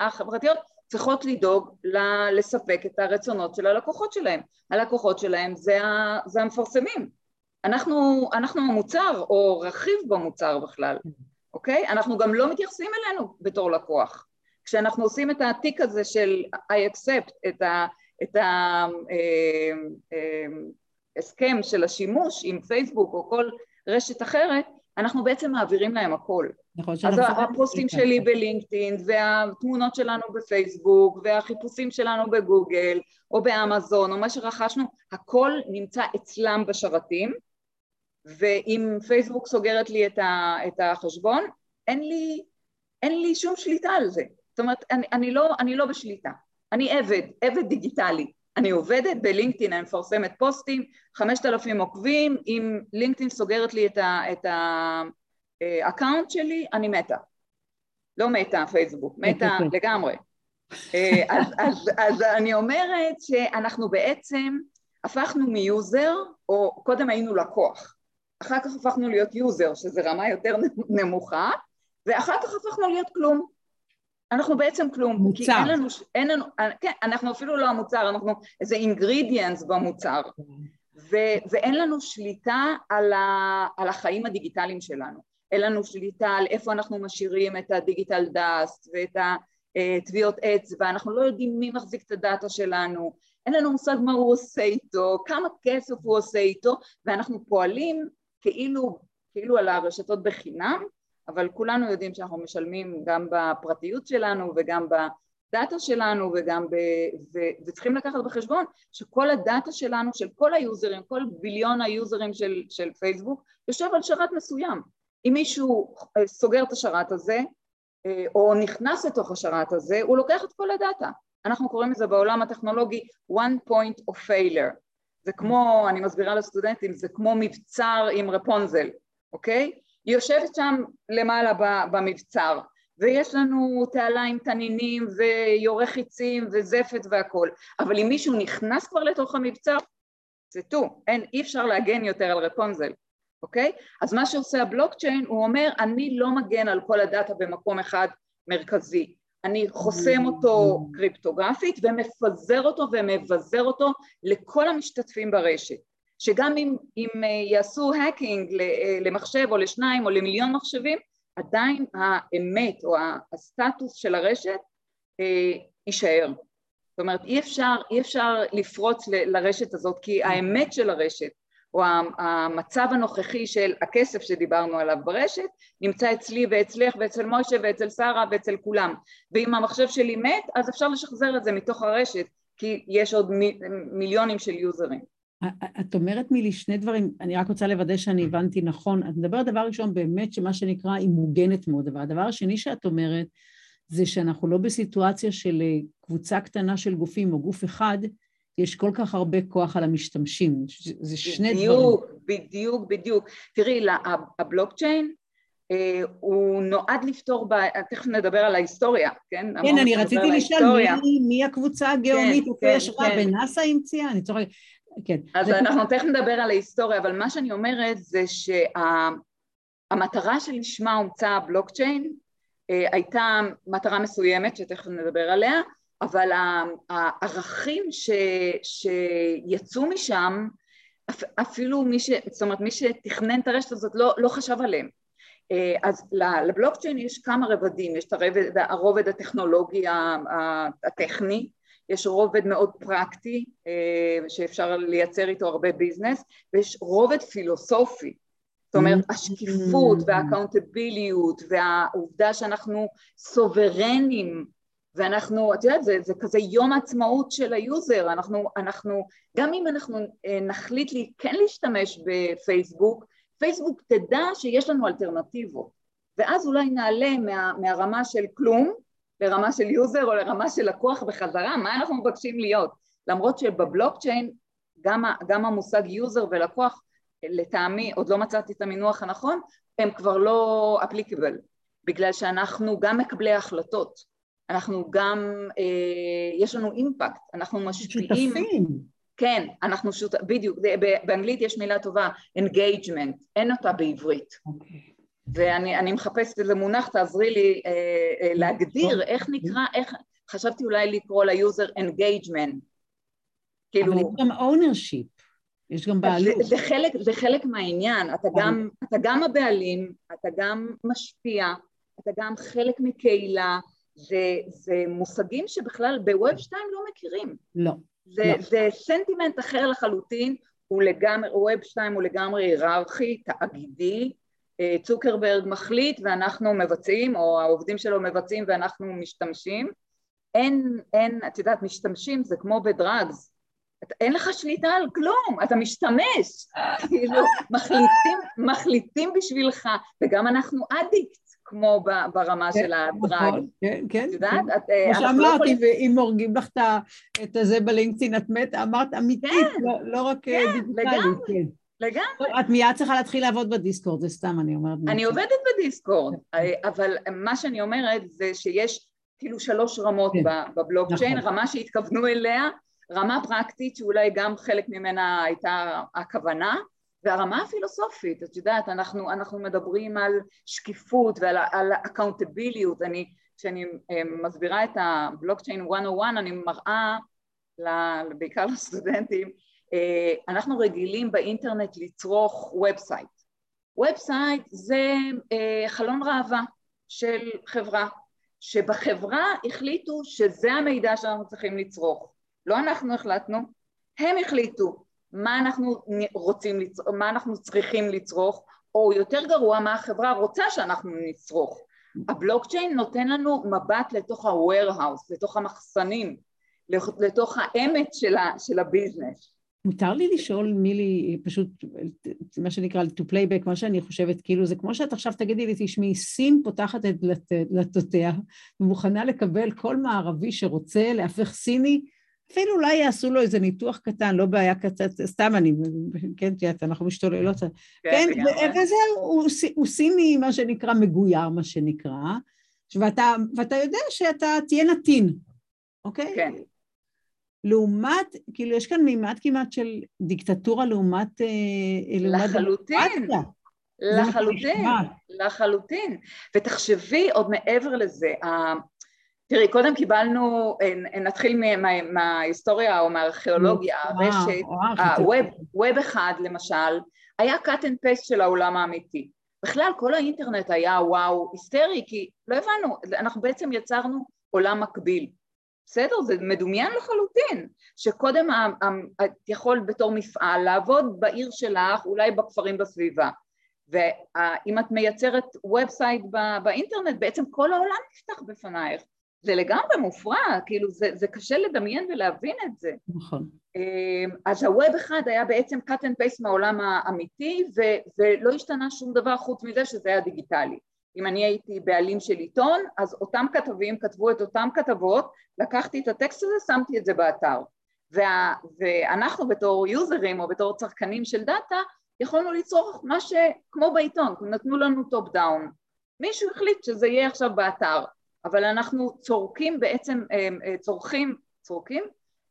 Speaker 2: החברתיות צריכות לדאוג לספק את הרצונות של הלקוחות שלהם. הלקוחות שלהם זה, זה המפרסמים. אנחנו, אנחנו המוצר או רכיב במוצר בכלל, אוקיי? אנחנו גם לא מתייחסים אלינו בתור לקוח. כשאנחנו עושים את התיק הזה של I accept, את, ה, את ההסכם אה, אה, של השימוש עם פייסבוק או כל רשת אחרת, אנחנו בעצם מעבירים להם הכל. נכון, אז הפוסטים שלי בלינקדאין, והתמונות שלנו בפייסבוק, והחיפושים שלנו בגוגל, או באמזון, או מה שרכשנו, הכל נמצא אצלם בשרתים, ואם פייסבוק סוגרת לי את החשבון, אין לי, אין לי שום שליטה על זה. זאת אומרת, אני, אני, לא, אני לא בשליטה. אני עבד, עבד דיגיטלי. אני עובדת בלינקדאין, אני מפרסמת פוסטים, חמשת אלפים עוקבים, אם לינקדאין סוגרת לי את ה account שלי, אני מתה. לא מתה פייסבוק, מתה לגמרי. אה, אז, אז, אז אני אומרת שאנחנו בעצם הפכנו מ user, או קודם היינו לקוח, אחר כך הפכנו להיות user, שזה רמה יותר נמוכה, ואחר כך הפכנו להיות כלום. אנחנו בעצם כלום.
Speaker 1: מוצר. כי אין
Speaker 2: לנו, אין לנו, כן, אנחנו אפילו לא המוצר, אנחנו איזה אינגרידיאנס במוצר. ו, ואין לנו שליטה על, ה, על החיים הדיגיטליים שלנו. אין לנו שליטה על איפה אנחנו משאירים את הדיגיטל דאסט ואת הטביעות אצבע, אנחנו לא יודעים מי מחזיק את הדאטה שלנו, אין לנו מושג מה הוא עושה איתו, כמה כסף הוא עושה איתו, ואנחנו פועלים כאילו, כאילו על הרשתות בחינם, אבל כולנו יודעים שאנחנו משלמים גם בפרטיות שלנו וגם בדאטה שלנו וגם ב... ו... וצריכים לקחת בחשבון שכל הדאטה שלנו, של כל היוזרים, כל ביליון היוזרים של, של פייסבוק, יושב על שרת מסוים. אם מישהו אה, סוגר את השרת הזה אה, או נכנס לתוך השרת הזה, הוא לוקח את כל הדאטה. אנחנו קוראים לזה בעולם הטכנולוגי one point of failure. זה כמו, אני מסבירה לסטודנטים, זה כמו מבצר עם רפונזל, אוקיי? יושבת שם למעלה במבצר, ויש לנו תעלה עם תנינים ויורה חיצים וזפת והכל, אבל אם מישהו נכנס כבר לתוך המבצר, זה too, אין, אי אפשר להגן יותר על רפונזל, אוקיי? אז מה שעושה הבלוקצ'יין, הוא אומר, אני לא מגן על כל ה data במקום אחד מרכזי, אני חוסם אותו קריפטוגרפית ומפזר אותו ומבזר אותו לכל המשתתפים ברשת. שגם אם, אם אה, יעשו hacking אה, למחשב או לשניים או למיליון מחשבים, עדיין האמת או הסטטוס של הרשת אה, יישאר. זאת אומרת, אי אפשר, אי אפשר לפרוץ ל, לרשת הזאת, כי האמת של הרשת או המצב הנוכחי של הכסף שדיברנו עליו ברשת נמצא אצלי ואצלך ואצל מוישה ואצל שרה ואצל כולם ואם המחשב שלי מת אז אפשר לשחזר את זה מתוך הרשת כי יש עוד מיליונים של יוזרים
Speaker 1: את אומרת מילי שני דברים, אני רק רוצה לוודא שאני הבנתי נכון. את מדברת דבר ראשון באמת שמה שנקרא היא מוגנת מאוד, אבל הדבר השני שאת אומרת זה שאנחנו לא בסיטואציה של אה, קבוצה קטנה של גופים או גוף אחד, יש כל כך הרבה כוח על המשתמשים, זה שני
Speaker 2: בדיוק, דברים. בדיוק, בדיוק, בדיוק. תראי, הבלוקצ'יין אה, הוא נועד לפתור, ב... תכף נדבר על ההיסטוריה, כן?
Speaker 1: כן, אני רציתי לשאול מי, מי הקבוצה הגאונית, כן, כן, יש כן. בנאסא המציאה? אני צוחקת. כן.
Speaker 2: אז זה... אנחנו תכף נדבר על ההיסטוריה, אבל מה שאני אומרת זה שהמטרה שה... שלשמה הומצא הבלוקצ'יין אה, הייתה מטרה מסוימת, שתכף נדבר עליה, אבל הערכים ש... שיצאו משם, אפילו מי ש... זאת אומרת, מי שתכנן את הרשת הזאת לא, לא חשב עליהם. אה, אז לבלוקצ'יין יש כמה רבדים, יש את הרובד, הרובד הטכנולוגי הטכני, יש רובד מאוד פרקטי אה, שאפשר לייצר איתו הרבה ביזנס, ויש רובד פילוסופי. זאת אומרת, mm-hmm. השקיפות וה accountability והעובדה שאנחנו סוברנים ואנחנו, את יודעת, זה, זה כזה יום העצמאות של ה user, אנחנו, אנחנו, גם אם אנחנו אה, נחליט לי כן להשתמש בפייסבוק, פייסבוק תדע שיש לנו אלטרנטיבות, ואז אולי נעלה מה, מהרמה של כלום לרמה של user או לרמה של לקוח בחזרה, מה אנחנו מבקשים להיות? למרות שבבלוקצ'יין גם, גם המושג user ולקוח לטעמי, עוד לא מצאתי את המינוח הנכון, הם כבר לא applicable, בגלל שאנחנו גם מקבלי החלטות, אנחנו גם, אה, יש לנו impact, אנחנו משפיעים.
Speaker 1: שותפים.
Speaker 2: כן, אנחנו שותפים, בדיוק, באנגלית יש מילה טובה, engagement, אין אותה בעברית. Okay. ואני מחפשת איזה מונח, תעזרי לי אה, אה, להגדיר איך נקרא, איך, חשבתי אולי לקרוא ל user engagement.
Speaker 1: כאילו... אבל יש גם ownership, יש גם בעלות.
Speaker 2: זה, זה, חלק, זה חלק מהעניין, אתה גם, אתה גם הבעלים, אתה גם משפיע, אתה גם חלק מקהילה, זה, זה מושגים שבכלל ב Web 2 לא מכירים.
Speaker 1: לא.
Speaker 2: זה, לא. זה סנטימנט אחר לחלוטין, הוא לגמרי, Web 2 הוא לגמרי היררכי, תאגידי, צוקרברג מחליט ואנחנו מבצעים, או העובדים שלו מבצעים ואנחנו משתמשים. אין, אין, את יודעת, משתמשים זה כמו בדרגס, אין לך שליטה על כלום, אתה משתמש, כאילו, מחליטים, מחליטים בשבילך, וגם אנחנו אדיקט, כמו ברמה כן, של הדרג. נכון,
Speaker 1: כן, כן.
Speaker 2: את יודעת?
Speaker 1: כן. כמו לא שאמרתי, ואם הורגים לך את הזה בלינקדאין, את מת, אמרת אמיתית, כן. לא, לא רק אה, דיגיטלית.
Speaker 2: לגמרי.
Speaker 1: את מיד צריכה להתחיל לעבוד בדיסקורד, זה סתם, אני אומרת.
Speaker 2: אני עובדת בדיסקורד, אה, אבל מה שאני אומרת זה שיש כאילו שלוש רמות בבלוקצ'יין, נכון. רמה שהתכוונו אליה, רמה פרקטית שאולי גם חלק ממנה הייתה הכוונה, והרמה הפילוסופית, את יודעת, אנחנו, אנחנו מדברים על שקיפות ועל אקאונטביליות, אני, כשאני אה, מסבירה את הבלוקצ'יין 101, אני מראה, בעיקר לסטודנטים, אנחנו רגילים באינטרנט לצרוך ובסייט. ובסייט זה אה, חלון ראווה של חברה, שבחברה החליטו שזה המידע שאנחנו צריכים לצרוך. לא אנחנו החלטנו, הם החליטו מה אנחנו רוצים, לצרוך, מה אנחנו צריכים לצרוך, או יותר גרוע, מה החברה רוצה שאנחנו נצרוך. הבלוקצ'יין נותן לנו מבט לתוך ה-warehouse, לתוך המחסנים, לתוך האמת של, של הביזנס.
Speaker 1: מותר לי לשאול מילי, פשוט, מה שנקרא, to play back, מה שאני חושבת, כאילו זה כמו שאת עכשיו תגידי לי, תשמעי, סין פותחת את דלתותיה ומוכנה לקבל כל מערבי שרוצה להפך סיני אפילו אולי יעשו לו איזה ניתוח קטן, לא בעיה קצת, סתם אני, כן, תראית, אנחנו משתוללות, כן, כן וזהו, הוא, הוא סיני, מה שנקרא, מגויר, מה שנקרא, ואתה, ואתה יודע שאתה תהיה נתין, אוקיי?
Speaker 2: כן.
Speaker 1: לעומת, כאילו, יש כאן מימד כמעט של דיקטטורה לעומת...
Speaker 2: אה, לחלוטין. לחלוטין, לחלוטין. ותחשבי עוד מעבר לזה, תראי, קודם קיבלנו, אה, נתחיל מההיסטוריה או מהארכיאולוגיה, הרשת, הווב אחד למשל, היה cut and paste של העולם האמיתי. בכלל כל האינטרנט היה וואו היסטרי, כי לא הבנו, אנחנו בעצם יצרנו עולם מקביל. בסדר? זה מדומיין לחלוטין, שקודם את יכול בתור מפעל לעבוד בעיר שלך, אולי בכפרים בסביבה. ואם את מייצרת ובסייט באינטרנט, בעצם כל העולם נפתח בפנייך. זה לגמרי מופרע, כאילו זה, זה קשה לדמיין ולהבין את זה.
Speaker 1: נכון.
Speaker 2: אמ, אז הווב אחד היה בעצם cut and paste מהעולם האמיתי ו, ולא השתנה שום דבר חוץ מזה שזה היה דיגיטלי. אם אני הייתי בעלים של עיתון, אז אותם כתבים כתבו את אותם כתבות, לקחתי את הטקסט הזה, שמתי את זה באתר. וה, ואנחנו בתור users או בתור צרכנים של data, יכולנו לצרוך מה שכמו בעיתון, נתנו לנו top down. מישהו החליט שזה יהיה עכשיו באתר. אבל אנחנו צורכים בעצם, אה, אה, צורכים, צורכים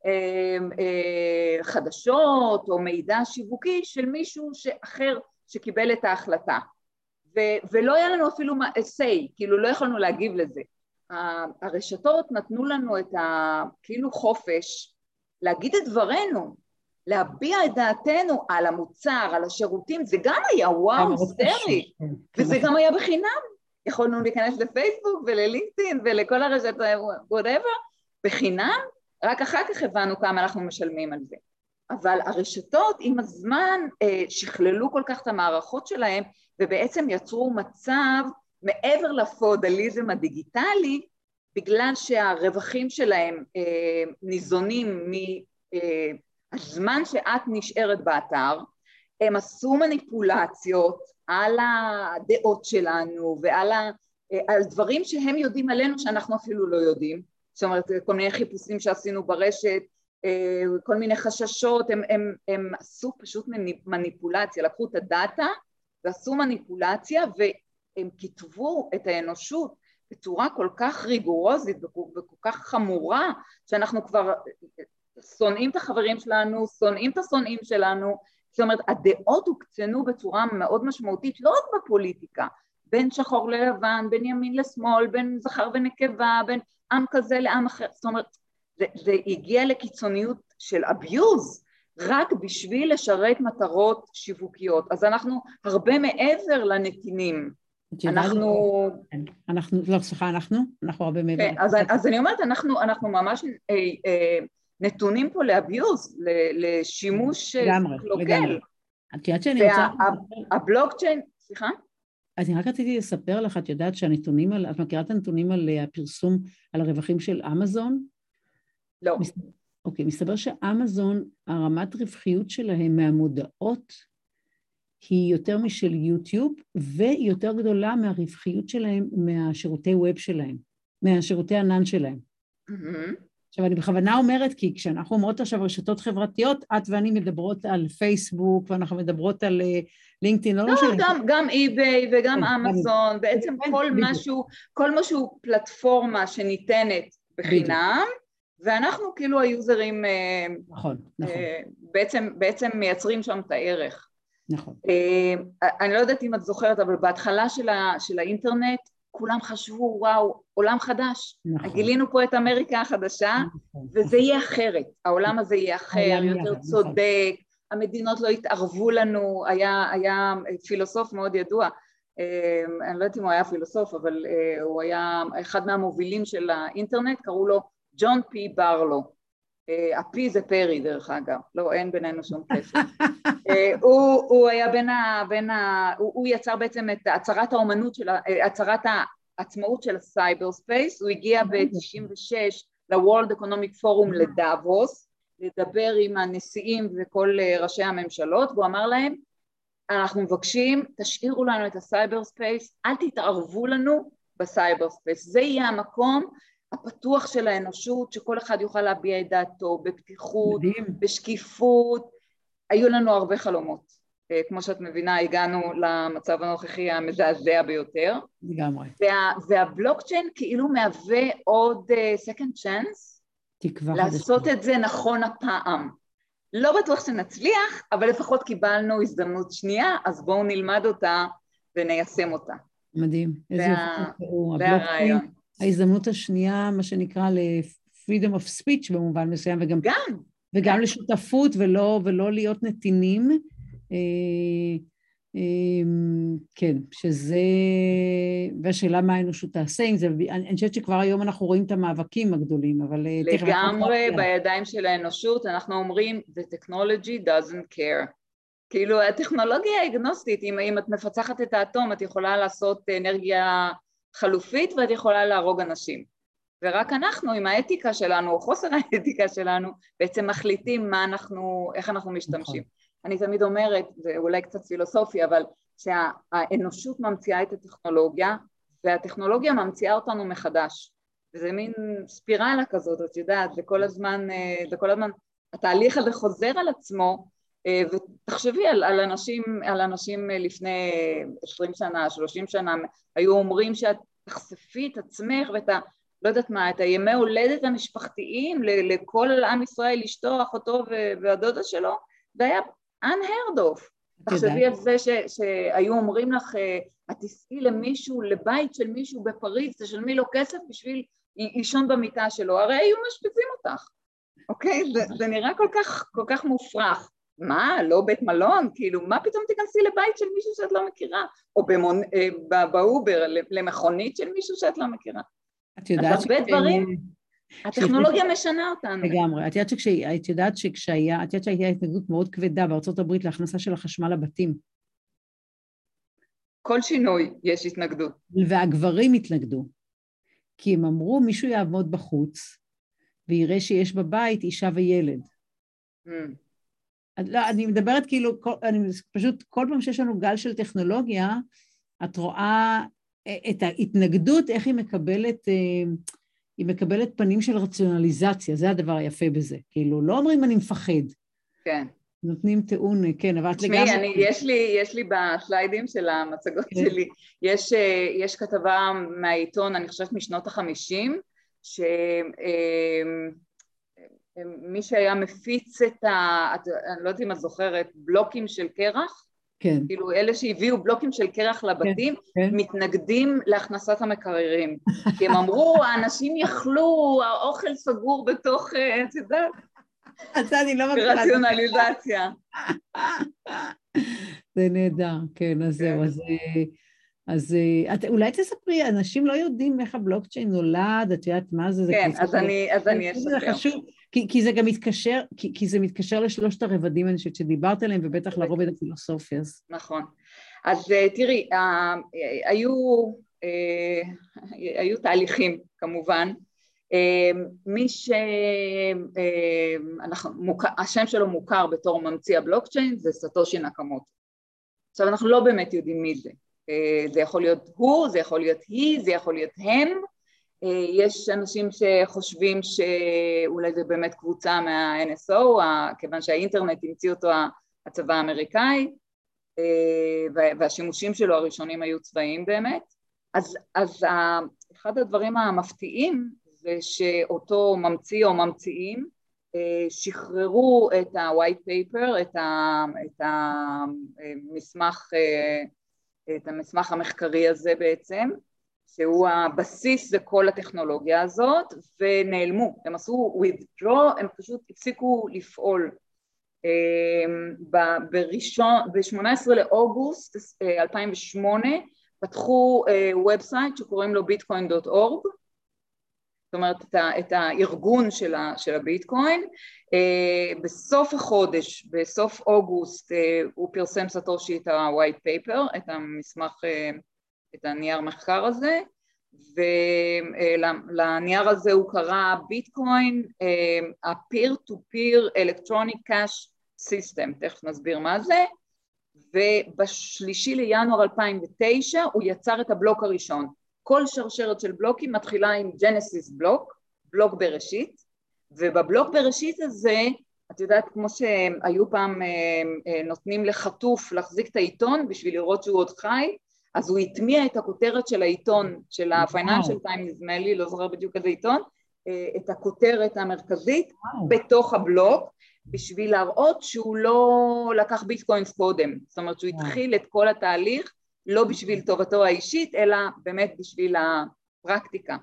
Speaker 2: אה, חדשות או מידע שיווקי של מישהו אחר שקיבל את ההחלטה ו- ולא היה לנו אפילו say, כאילו לא יכולנו להגיב לזה. הרשתות נתנו לנו את ה... כאילו חופש להגיד את דברינו, להביע את דעתנו על המוצר, על השירותים, זה גם היה וואו, סטרי, כן, וזה. גם היה בחינם. יכולנו להיכנס לפייסבוק וללינקדאין ולכל הרשת, whatever, בחינם, רק אחר כך הבנו כמה אנחנו משלמים על זה. אבל הרשתות עם הזמן אה, שכללו כל כך את המערכות שלהם ובעצם יצרו מצב מעבר לפאודליזם הדיגיטלי בגלל שהרווחים שלהם אה, ניזונים מהזמן אה, שאת נשארת באתר, הם עשו מניפולציות על הדעות שלנו ועל ה, על דברים שהם יודעים עלינו שאנחנו אפילו לא יודעים, זאת אומרת כל מיני חיפושים שעשינו ברשת, כל מיני חששות, הם, הם, הם עשו פשוט מניפולציה, לקחו את הדאטה ועשו מניפולציה והם כיתבו את האנושות בצורה כל כך ריגורוזית וכל כך חמורה שאנחנו כבר שונאים את החברים שלנו, שונאים את השונאים שלנו. זאת אומרת, הדעות הוקצנו בצורה מאוד משמעותית, לא רק בפוליטיקה, בין שחור ללבן, בין ימין לשמאל, בין זכר ונקבה, בין עם כזה לעם אחר, זאת אומרת, זה, זה הגיע לקיצוניות של abuse רק בשביל לשרת מטרות שיווקיות. אז אנחנו הרבה מעבר לנתינים. אנחנו...
Speaker 1: כן, אנחנו, לא, סליחה, אנחנו? אנחנו הרבה מעבר.
Speaker 2: כן, אז, אז אני אומרת, אנחנו, אנחנו ממש אה, אה, נתונים פה לאביוז, לשימוש
Speaker 1: אה,
Speaker 2: קלוקל.
Speaker 1: את יודעת שאני רוצה...
Speaker 2: והבלוקצ'יין, סליחה?
Speaker 1: אז אני רק רציתי לספר לך, את יודעת שהנתונים על, את מכירה את הנתונים על אה, הפרסום, על הרווחים של אמזון?
Speaker 2: לא.
Speaker 1: אוקיי, מסתבר שאמזון, הרמת רווחיות שלהם מהמודעות היא יותר משל יוטיוב, והיא יותר גדולה מהרווחיות שלהם מהשירותי ווב שלהם, מהשירותי ענן שלהם. Mm-hmm. עכשיו, אני בכוונה אומרת, כי כשאנחנו אומרות עכשיו רשתות חברתיות, את ואני מדברות על פייסבוק, ואנחנו מדברות על לינקדאין,
Speaker 2: לא, לא משנה. גם, גם אי-ביי וגם כן, אמזון, בעצם כל משהו, כל משהו פלטפורמה שניתנת בחינם, ואנחנו כאילו היוזרים
Speaker 1: אה, נכון, נכון.
Speaker 2: אה, בעצם, בעצם מייצרים שם את הערך.
Speaker 1: נכון.
Speaker 2: אה, אני לא יודעת אם את זוכרת, אבל בהתחלה של, ה, של האינטרנט כולם חשבו, וואו, עולם חדש. נכון. גילינו פה את אמריקה החדשה, נכון. וזה יהיה אחרת. העולם הזה יהיה אחר, יותר נכון. צודק, המדינות לא יתערבו לנו, היה, היה פילוסוף מאוד ידוע, אני לא יודעת אם הוא היה פילוסוף, אבל הוא היה אחד מהמובילים של האינטרנט, קראו לו ג'ון פי בארלו, אה, ה-פי זה פרי דרך אגב, לא אין בינינו שום קשר, אה, הוא, הוא היה בין ה... בין ה הוא, הוא יצר בעצם את הצהרת האומנות של, אה, הצהרת העצמאות של ה cyberspace, הוא הגיע ב-96 ל World Economic Forum לדאבוס, לדבר עם הנשיאים וכל ראשי הממשלות, והוא אמר להם, אנחנו מבקשים, תשאירו לנו את ה cyberspace, אל תתערבו לנו ב cyberspace, זה יהיה המקום הפתוח של האנושות, שכל אחד יוכל להביע את דעתו בפתיחות, מדהים. בשקיפות, היו לנו הרבה חלומות. אה, כמו שאת מבינה, הגענו למצב הנוכחי המזעזע ביותר.
Speaker 1: לגמרי.
Speaker 2: וה, והבלוקצ'יין כאילו מהווה עוד uh, second chance
Speaker 1: תקווה
Speaker 2: לעשות חדשה. את זה נכון הפעם. לא בטוח שנצליח, אבל לפחות קיבלנו הזדמנות שנייה, אז בואו נלמד אותה וניישם אותה.
Speaker 1: מדהים.
Speaker 2: איזה וה... והרעיון.
Speaker 1: ההזדמנות השנייה, מה שנקרא ל-freedom of speech במובן מסוים, וגם...
Speaker 2: גם.
Speaker 1: וגם לשותפות ולא, ולא להיות נתינים. אה, אה, כן, שזה... והשאלה מה האנושות תעשה עם זה, אני חושבת שכבר היום אנחנו רואים את המאבקים הגדולים, אבל...
Speaker 2: אה, לגמרי בידיים של האנושות, אנחנו אומרים the technology doesn't care. כאילו הטכנולוגיה היא אגנוסטית, אם, אם את מפצחת את האטום את יכולה לעשות אנרגיה חלופית ואת יכולה להרוג אנשים. ורק אנחנו עם האתיקה שלנו או חוסר האתיקה שלנו בעצם מחליטים מה אנחנו, איך אנחנו משתמשים. נכון. אני תמיד אומרת, זה אולי קצת פילוסופי, אבל שהאנושות ממציאה את הטכנולוגיה והטכנולוגיה ממציאה אותנו מחדש. וזה מין ספירלה כזאת, את יודעת, זה כל הזמן, זה כל הזמן, התהליך הזה חוזר על עצמו אה, ותחשבי על, על, אנשים, על אנשים לפני עשרים שנה, שלושים שנה, היו אומרים שאת תחשפי את עצמך ואת ה... לא יודעת מה, את הימי הולדת המשפחתיים לכל עם ישראל, אשתו, אחותו והדודה שלו, זה היה unheard of. תחשבי על זה ש, שהיו אומרים לך, אה, את תיסעי למישהו, לבית של מישהו בפריז, תשלמי לו כסף בשביל לישון במיטה שלו, הרי היו משפיצים אותך, אוקיי? זה, זה נראה כל כך, כל כך מופרך. מה, לא בית מלון? כאילו, מה פתאום תיכנסי לבית של מישהו שאת לא מכירה? או במונ... אה, באובר, למכונית של מישהו שאת לא מכירה.
Speaker 1: את יודעת
Speaker 2: אז הרבה דברים, הטכנולוגיה משנה אותנו.
Speaker 1: לגמרי. את יודעת, שכש... את יודעת שכשהיה, את יודעת שהייתה התנגדות מאוד כבדה בארצות הברית להכנסה של החשמל לבתים.
Speaker 2: כל שינוי יש התנגדות.
Speaker 1: והגברים התנגדו. כי הם אמרו, מישהו יעמוד בחוץ ויראה שיש בבית אישה וילד. Mm. לא, אני מדברת כאילו, אני פשוט, כל פעם שיש לנו גל של טכנולוגיה, את רואה אה, את ההתנגדות, איך היא מקבלת, אה, היא מקבלת פנים של רציונליזציה, זה הדבר היפה בזה. כאילו, לא אומרים אני מפחד.
Speaker 2: כן.
Speaker 1: נותנים טיעון, כן, אבל את
Speaker 2: לגמרי... תשמעי, יש לי, יש לי בסליידים של המצגות כן. שלי, יש, אה, יש כתבה מהעיתון, אני חושבת משנות החמישים, ש... מי שהיה מפיץ את ה... אני לא יודעת אם את זוכרת, בלוקים של קרח,
Speaker 1: כן.
Speaker 2: כאילו אלה שהביאו בלוקים של קרח לבתים,
Speaker 1: כן, כן.
Speaker 2: מתנגדים להכנסת המקררים. כי הם אמרו, האנשים יכלו, האוכל סגור בתוך, אה, את יודעת,
Speaker 1: אז אני לא מכירה. את.
Speaker 2: רציונליזציה.
Speaker 1: זה נהדר, כן, אז זהו. אז... אז אה, את, אולי תספרי, אנשים לא יודעים איך הבלוקצ'יין נולד, את יודעת מה זה? זה
Speaker 2: כן,
Speaker 1: קבוצות
Speaker 2: אז אני, אז אני
Speaker 1: זה
Speaker 2: אספר.
Speaker 1: חשוב, כי, כי זה גם מתקשר, כי, כי זה מתקשר לשלושת הרבדים, אני חושבת שדיברת עליהם, ובטח לרובד הפילוסופי, אז...
Speaker 2: נכון. אז אה, תראי, אה, היו, היו תהליכים כמובן. מי ש... אה, אנחנו, מוכר, השם שלו מוכר בתור ממציא הבלוקצ'יין זה סטושי נקמוטו. עכשיו אנחנו לא באמת יודעים מי זה. אה, זה יכול להיות הוא, זה יכול להיות היא, זה יכול להיות הם. אה, יש אנשים שחושבים שאולי זה באמת קבוצה מה-NSO, כיוון שהאינטרנט המציא אותו הצבא האמריקאי, אה, וה- והשימושים שלו הראשונים היו צבאיים באמת. אז, אז אחד הדברים המפתיעים זה שאותו ממציא או ממציאים שחררו את ה-white paper, את ה- את המסמך, את המסמך המחקרי הזה בעצם, שהוא הבסיס לכל הטכנולוגיה הזאת, ונעלמו, הם עשו withdraw, הם פשוט הפסיקו לפעול. אה, ב- בראשון, ב-18 לאוגוסט אה, 2008 פתחו ובסייט שקוראים לו bitcoin.org זאת אומרת את, ה, את הארגון של, ה, של הביטקוין. Uh, בסוף החודש, בסוף אוגוסט, uh, הוא פרסם סטושי את ה-white paper, את המסמך, uh, את הנייר מחקר הזה, ולנייר הזה הוא קרא ביטקוין, uh, ה-peer to peer electronic cash system, תכף נסביר מה זה, ובשלישי לינואר 2009 הוא יצר את הבלוק הראשון. כל שרשרת של בלוקים מתחילה עם ג'נסיס בלוק, בלוק בראשית, ובבלוק בראשית הזה, את יודעת, כמו שהיו פעם נותנים לחטוף להחזיק את העיתון בשביל לראות שהוא עוד חי, אז הוא הטמיע את הכותרת של העיתון, של ה-Financial Time נדמה לי, לא זוכר בדיוק איזה עיתון, את הכותרת המרכזית וואו. בתוך הבלוק, בשביל להראות שהוא לא לקח ביטקוינס קודם, זאת אומרת שהוא התחיל את כל התהליך לא בשביל טובתו האישית, אלא באמת בשביל הפרקטיקה.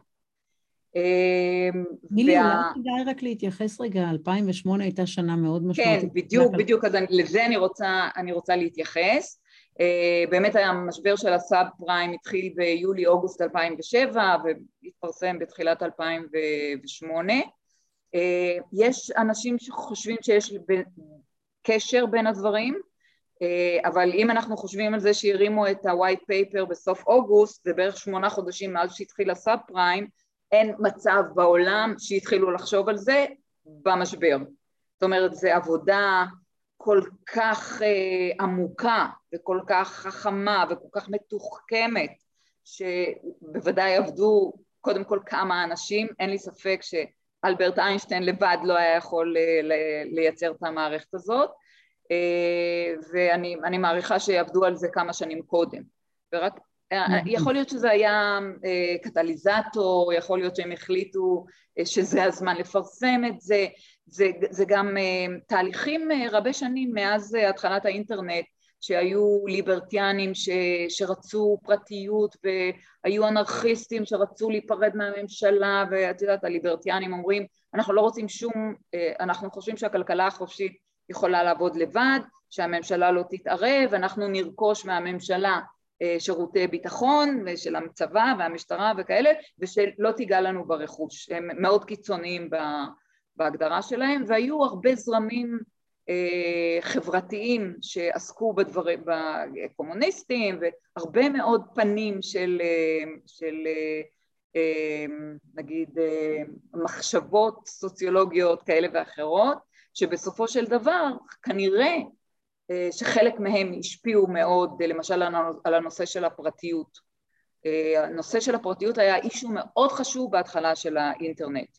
Speaker 1: מילי, וה... אולי כדאי רק להתייחס רגע, 2008 הייתה שנה מאוד משמעותית.
Speaker 2: כן, בדיוק, בדיוק, אז אני, לזה אני רוצה, אני רוצה להתייחס. באמת היה המשבר של הסאב פריים התחיל ביולי-אוגוסט 2007 והתפרסם בתחילת 2008. יש אנשים שחושבים שיש קשר בין הדברים, אבל אם אנחנו חושבים על זה שהרימו את ה-white paper בסוף אוגוסט, זה בערך שמונה חודשים מאז שהתחיל הסאב פריים, אין מצב בעולם שהתחילו לחשוב על זה במשבר. זאת אומרת, זו עבודה כל כך uh, עמוקה וכל כך חכמה וכל כך מתוחכמת, שבוודאי עבדו קודם כל כמה אנשים, אין לי ספק שאלברט איינשטיין לבד לא היה יכול לייצר את המערכת הזאת, ואני מעריכה שיעבדו על זה כמה שנים קודם. ורק יכול להיות שזה היה קטליזטור, יכול להיות שהם החליטו שזה הזמן לפרסם את זה, זה, זה גם תהליכים רבי שנים מאז התחלת האינטרנט, שהיו ליברטיאנים ש, שרצו פרטיות והיו אנרכיסטים שרצו להיפרד מהממשלה ואת יודעת הליברטיאנים אומרים אנחנו לא רוצים שום, אנחנו חושבים שהכלכלה החופשית יכולה לעבוד לבד, שהממשלה לא תתערב, אנחנו נרכוש מהממשלה שירותי ביטחון ושל הצבא והמשטרה וכאלה ושלא תיגע לנו ברכוש, הם מאוד קיצוניים בהגדרה שלהם והיו הרבה זרמים חברתיים שעסקו בדברים, בקומוניסטים והרבה מאוד פנים של, של נגיד מחשבות סוציולוגיות כאלה ואחרות שבסופו של דבר כנראה שחלק מהם השפיעו מאוד למשל על הנושא של הפרטיות. הנושא של הפרטיות היה אישו מאוד חשוב בהתחלה של האינטרנט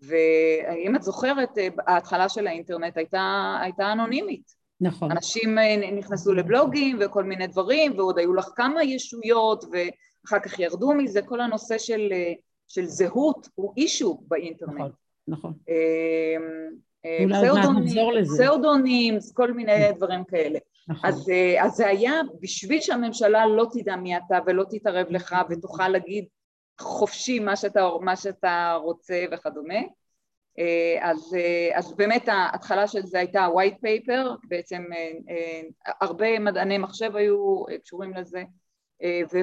Speaker 2: ואם את זוכרת ההתחלה של האינטרנט הייתה, הייתה אנונימית.
Speaker 1: נכון.
Speaker 2: אנשים נכנסו לבלוגים וכל מיני דברים ועוד היו לך כמה ישויות ואחר כך ירדו מזה, כל הנושא של, של זהות הוא אישו באינטרנט.
Speaker 1: נכון, נכון.
Speaker 2: פסאודונים, כל מיני דברים כאלה. נכון. אז, אה, אז זה היה בשביל שהממשלה לא תדע מי אתה ולא תתערב לך ותוכל להגיד חופשי מה שאתה, מה שאתה רוצה וכדומה. אה, אז, אה, אז באמת ההתחלה של זה הייתה white paper, בעצם הרבה מדעני מחשב היו קשורים לזה,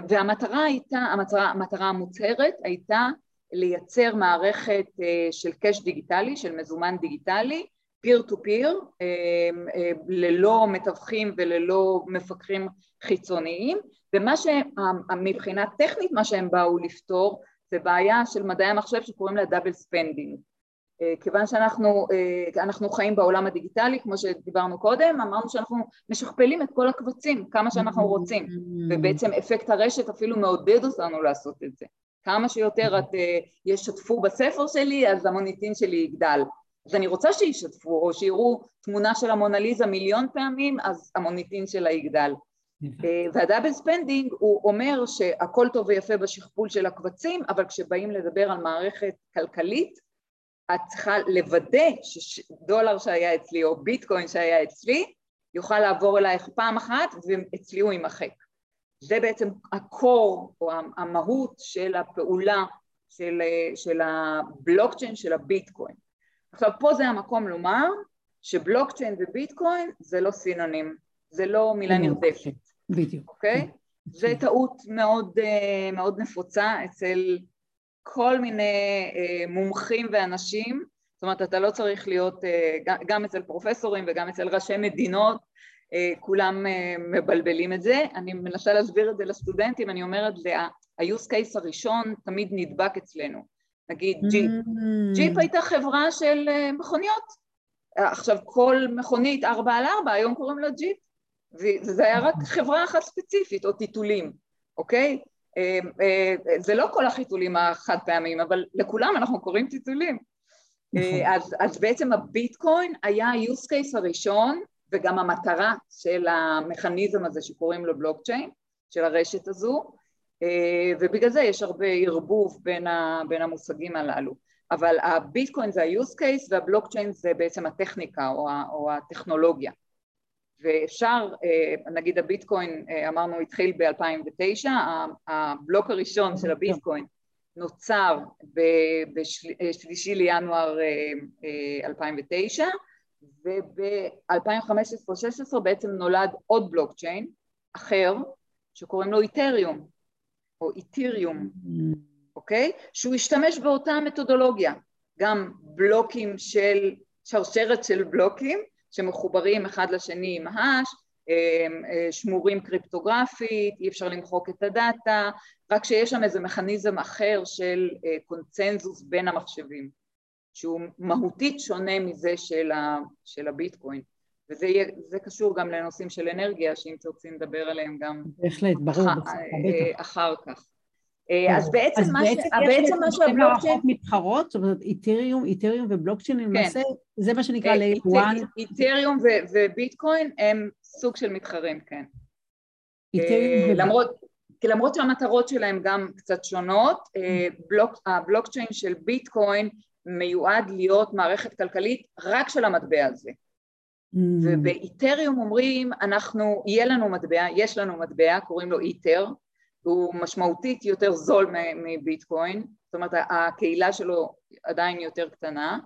Speaker 2: והמטרה הייתה, המטרה, המטרה המוצהרת הייתה לייצר מערכת של cash דיגיטלי, של מזומן דיגיטלי, peer to peer, ללא מתווכים וללא מפקחים חיצוניים, ומה שמבחינה טכנית מה שהם באו לפתור זה בעיה של מדעי המחשב שקוראים לה double spending. אה, כיוון שאנחנו אה, חיים בעולם הדיגיטלי, כמו שדיברנו קודם, אמרנו שאנחנו משכפלים את כל הקבצים כמה שאנחנו רוצים, ובעצם אפקט הרשת אפילו מעודד אותנו לעשות את זה. כמה שיותר את אה, ישתפו בספר שלי, אז המוניטין שלי יגדל. אז אני רוצה שישתפו, או שיראו תמונה של המונליזה מיליון פעמים, אז המוניטין שלה יגדל. אה, וה double spending הוא אומר שהכל טוב ויפה בשכפול של הקבצים, אבל כשבאים לדבר על מערכת כלכלית, את צריכה לוודא שדולר שהיה אצלי או ביטקוין שהיה אצלי, יוכל לעבור אלייך פעם אחת ואצלי הוא יימחק. זה בעצם הקור או המהות של הפעולה של, אה, של הבלוקצ'יין של הביטקוין. עכשיו פה זה המקום לומר שבלוקצ'יין וביטקוין זה לא סינונים, זה לא מילה נרדפת.
Speaker 1: בדיוק.
Speaker 2: אוקיי? זה טעות מאוד, אה, מאוד נפוצה אצל כל מיני אה, מומחים ואנשים, זאת אומרת אתה לא צריך להיות, גם אצל פרופסורים וגם אצל ראשי מדינות, כולם מבלבלים את זה, אני מנסה להסביר את זה לסטודנטים, אני אומרת, ה-use case הראשון תמיד נדבק אצלנו, נגיד ג'יפ. Mm. ג'יפ הייתה חברה של אה, מכוניות. עכשיו כל מכונית ארבע על ארבע, היום קוראים לה ג'יפ. וזה היה רק חברה אחת ספציפית, או טיטולים, אוקיי? אה, אה, זה לא כל החיתולים החד פעמים, אבל לכולם אנחנו קוראים טיטולים. נכון. אז, אז בעצם הביטקוין היה ה-use case הראשון, וגם המטרה של המכניזם הזה שקוראים לו בלוקצ'יין, של הרשת הזו, אה, ובגלל זה יש הרבה ערבוב בין, ה, בין המושגים הללו. אבל הביטקוין זה ה-use case והבלוקצ'יין זה בעצם הטכניקה או, ה, או הטכנולוגיה. ואפשר, אה, נגיד הביטקוין, אה, אמרנו, התחיל ב-2009, הבלוק הראשון של הביטקוין נוצר בשלישי לינואר 2009, וב-2015-2016 בעצם נולד עוד בלוקצ'יין אחר, שקוראים לו איתריום, או איתיריום. אוקיי? שהוא השתמש באותה מתודולוגיה, גם בלוקים של, שרשרת של בלוקים שמחוברים אחד לשני עם האש, אמ, אה, שמורים קריפטוגרפית, אי אפשר למחוק את הדאטה, רק שיש שם איזה מכניזם אחר של אה, קונצנזוס בין המחשבים, שהוא מהותית שונה מזה של, ה, של הביטקוין. וזה יהיה, קשור גם לנושאים של אנרגיה, שאם תרצי נדבר עליהם גם
Speaker 1: בהחלט, ברור,
Speaker 2: אח, אה, אחר כך. אה, אז בעצם אז מה, מה שהבלוקצ'יין...
Speaker 1: מתחרות, זאת אומרת איתריום, איתריום ובלוקצ'יין כן. למעשה, זה מה שנקרא 1.
Speaker 2: איתריום וביטקוין הם סוג של מתחרים, כן. אה, למרות, כי למרות שהמטרות שלהם גם קצת שונות, בלוק, הבלוקצ'יין של ביטקוין מיועד להיות מערכת כלכלית רק של המטבע הזה. Mm. ובאיתריום אומרים, אנחנו, יהיה לנו מטבע, יש לנו מטבע, קוראים לו איתר, הוא משמעותית יותר זול מביטקוין, זאת אומרת הקהילה שלו עדיין יותר קטנה,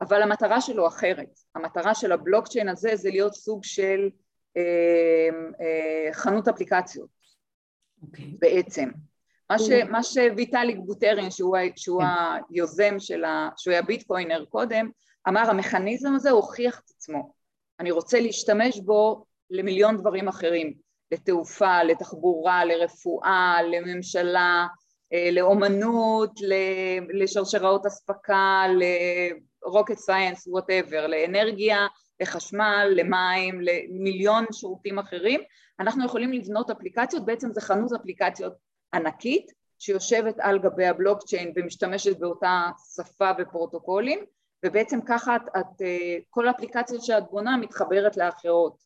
Speaker 2: אבל המטרה שלו אחרת. המטרה של הבלוקצ'יין הזה זה להיות סוג של אה, אה, חנות אפליקציות okay. אוקיי. בעצם. מה, ש, מה שוויטאליק בוטרין, שהוא, שהוא כן. היוזם של ה... שהוא היה ביטקוינר קודם, אמר המכניזם הזה הוכיח את עצמו. אני רוצה להשתמש בו למיליון דברים אחרים, לתעופה, לתחבורה, לרפואה, לממשלה, אה, לאומנות, לשרשראות אספקה, ל rocket science, whatever, לאנרגיה, לחשמל, למים, למיליון שירותים אחרים, אנחנו יכולים לבנות אפליקציות, בעצם זה חנות אפליקציות ענקית שיושבת על גבי הבלוקצ'יין ומשתמשת באותה שפה ופרוטוקולים ובעצם ככה את, את, אה, כל האפליקציה שאת בונה מתחברת לאחרות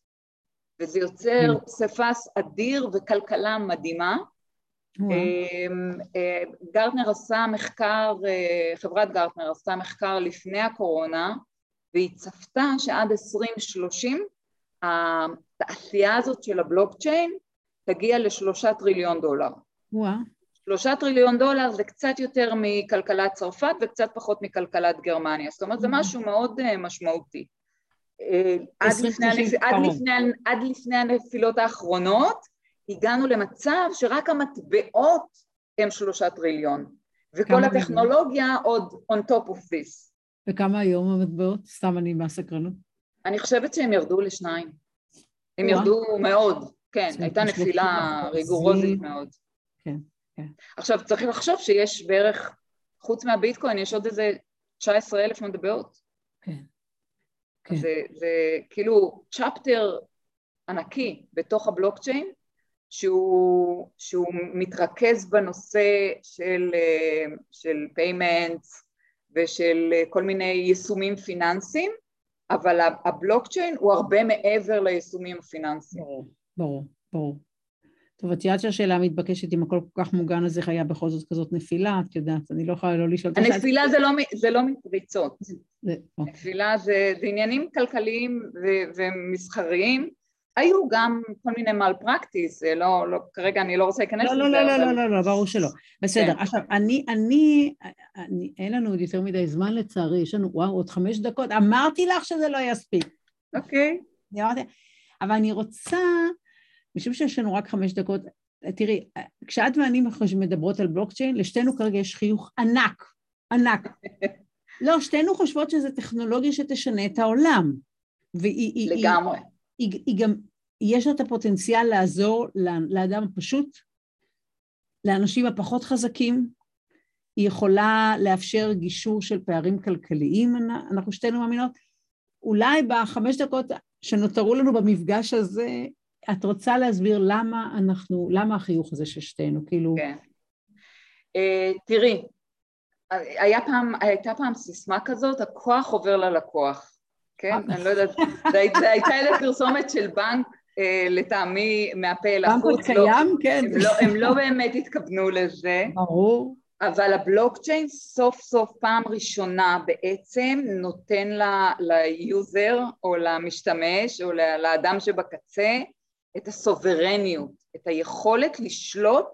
Speaker 2: וזה יוצר. פסיפס אדיר וכלכלה מדהימה. אמ, אה, גרטנר עשה מחקר, אה, חברת גרטנר עשתה מחקר לפני הקורונה והיא צפתה שעד 2030 התעשייה הזאת של הבלוקצ'יין תגיע לשלושה טריליון דולר. שלושה טריליון דולר זה קצת יותר מכלכלת צרפת וקצת פחות מכלכלת גרמניה, זאת אומרת זה משהו מאוד uh, משמעותי. Uh, עד, לפני. עד, לפני, עד לפני הנפילות האחרונות הגענו למצב שרק המטבעות הם שלושה טריליון, וכל הטכנולוגיה היום? עוד on top of this.
Speaker 1: וכמה היום המטבעות? סתם אני מהסקרנות.
Speaker 2: אני חושבת שהם ירדו לשניים. הם ירדו מאוד, כן, הייתה נפילה ריגורוזית מאוד. כן. כן. עכשיו צריך לחשוב שיש בערך, חוץ מהביטקוין יש עוד איזה 19 אלף מטבעות. כן. כן. זה, זה כאילו צ'פטר ענקי בתוך הבלוקצ'יין שהוא, שהוא מתרכז בנושא של, של payments ושל כל מיני יישומים פיננסיים, אבל הבלוקצ'יין הוא הרבה מעבר ליישומים הפיננסיים.
Speaker 1: ברור, ברור, ברור. יודעת שהשאלה המתבקשת אם הכל כל כך מוגן אז איך היה בכל זאת כזאת נפילה, את יודעת, אני לא יכולה לא לשאול את
Speaker 2: השאלה. הנפילה זה לא, זה לא מפריצות. אוקיי. נפילה זה, זה עניינים כלכליים ו, ומסחריים. היו גם כל מיני מל פרקטיס, לא, לא, כרגע אני לא רוצה להיכנס
Speaker 1: לא, לא, לזה. לא, לא, לא, לא, לא, ברור שלא. בסדר, כן. עכשיו, אני, אני, אני, אין לנו עוד יותר מדי זמן לצערי, יש לנו, וואו, עוד חמש דקות, אמרתי לך שזה לא יספיק.
Speaker 2: אוקיי.
Speaker 1: אבל אני רוצה משום שיש לנו רק חמש דקות, תראי, כשאת ואני מדברות על בלוקצ'יין, לשתינו כרגע יש חיוך ענק, ענק. לא, שתינו חושבות שזו טכנולוגיה שתשנה את העולם.
Speaker 2: והיא, לגמרי.
Speaker 1: היא, היא, היא גם, יש לה את הפוטנציאל לעזור לאדם הפשוט, לאנשים הפחות חזקים, היא יכולה לאפשר גישור של פערים כלכליים, אנחנו שתינו מאמינות. אולי בחמש דקות שנותרו לנו במפגש הזה, את רוצה להסביר למה אנחנו, למה החיוך הזה של שתינו, כאילו...
Speaker 2: כן. אה, תראי, היה פעם, הייתה פעם סיסמה כזאת, הכוח עובר ללקוח, כן? אני לא יודעת, זו הייתה איזה פרסומת של בנק, אה, לטעמי מהפה אל החוץ.
Speaker 1: בנק לא- קיים, כן.
Speaker 2: הם לא, הם לא באמת התכוונו לזה.
Speaker 1: ברור.
Speaker 2: אבל הבלוקצ'יין סוף סוף פעם ראשונה בעצם נותן ל user או למשתמש או לאדם שבקצה את ה sovereignty, את היכולת לשלוט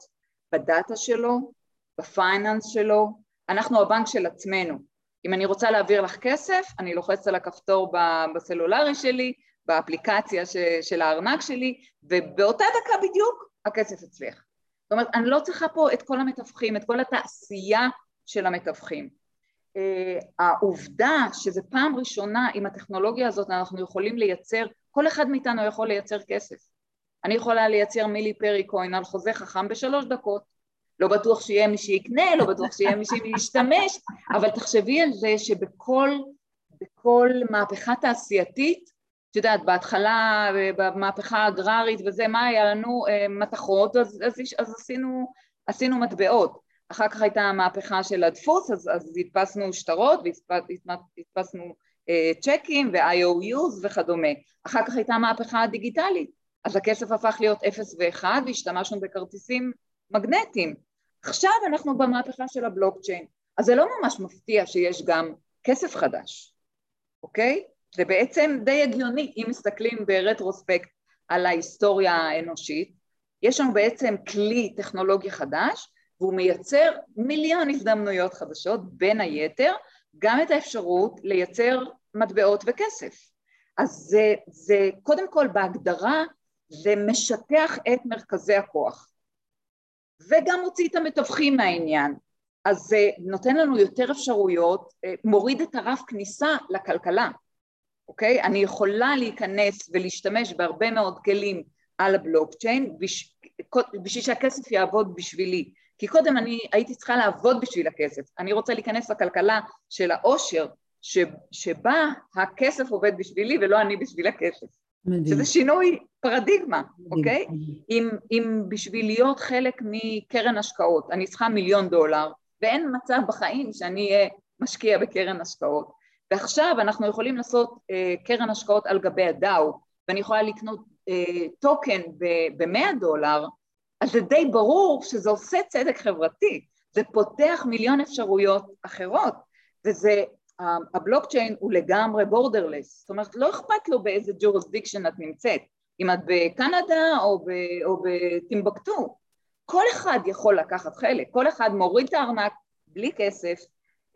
Speaker 2: בדאטה שלו, בפייננס שלו, אנחנו הבנק של עצמנו. אם אני רוצה להעביר לך כסף, אני לוחצת על הכפתור בסלולרי שלי, באפליקציה של הארנק שלי, ובאותה דקה בדיוק הכסף אצלך. זאת אומרת, אני לא צריכה פה את כל המתווכים, את כל התעשייה של המתווכים. Uh, העובדה שזה פעם ראשונה עם הטכנולוגיה הזאת אנחנו יכולים לייצר, כל אחד מאיתנו יכול לייצר כסף. אני יכולה לייצר מילי פרי קוין על חוזה חכם בשלוש דקות. לא בטוח שיהיה מי שיקנה, לא בטוח שיהיה מי שישתמש, אבל תחשבי על זה שבכל בכל מהפכה תעשייתית, את יודעת, בהתחלה, במהפכה האגררית וזה, מה היה לנו? אה, מתכות, אז, אז, אז עשינו, עשינו מטבעות. אחר כך הייתה המהפכה של הדפוס, אז, אז הדפסנו שטרות והדפסנו אה, צ'קים ו-IOUs וכדומה. אחר כך הייתה המהפכה הדיגיטלית, אז הכסף הפך להיות אפס ואחד והשתמשנו בכרטיסים מגנטיים. עכשיו אנחנו במהפכה של הבלוקצ'יין, אז זה לא ממש מפתיע שיש גם כסף חדש, אוקיי? זה בעצם די הגיוני אם מסתכלים ברטרוספקט על ההיסטוריה האנושית, יש לנו בעצם כלי טכנולוגי חדש והוא מייצר מיליון הזדמנויות חדשות, בין היתר גם את האפשרות לייצר מטבעות וכסף. אז זה, זה קודם כל בהגדרה זה משטח את מרכזי הכוח. וגם מוציא את המתווכים מהעניין. אז זה נותן לנו יותר אפשרויות, אה, מוריד את הרף כניסה לכלכלה, אוקיי? אני יכולה להיכנס ולהשתמש בהרבה מאוד כלים על הבלוקצ'יין בשביל שהכסף יעבוד בשבילי. כי קודם אני הייתי צריכה לעבוד בשביל הכסף, אני רוצה להיכנס לכלכלה של העושר שבה הכסף עובד בשבילי ולא אני בשביל הכסף מדהים. שזה שינוי פרדיגמה, מדהים. אוקיי? אם, אם בשביל להיות חלק מקרן השקעות אני צריכה מיליון דולר ואין מצב בחיים שאני אהיה משקיע בקרן השקעות ועכשיו אנחנו יכולים לעשות אה, קרן השקעות על גבי הדאו ואני יכולה לקנות אה, טוקן ב-100 דולר אז זה די ברור שזה עושה צדק חברתי, זה פותח מיליון אפשרויות אחרות וזה הבלוקצ'יין הוא לגמרי borderless, זאת אומרת לא אכפת לו באיזה jurisdiction את נמצאת, אם את בקנדה או, ב, או בטימבוקטו, כל אחד יכול לקחת חלק, כל אחד מוריד את הארנק בלי כסף,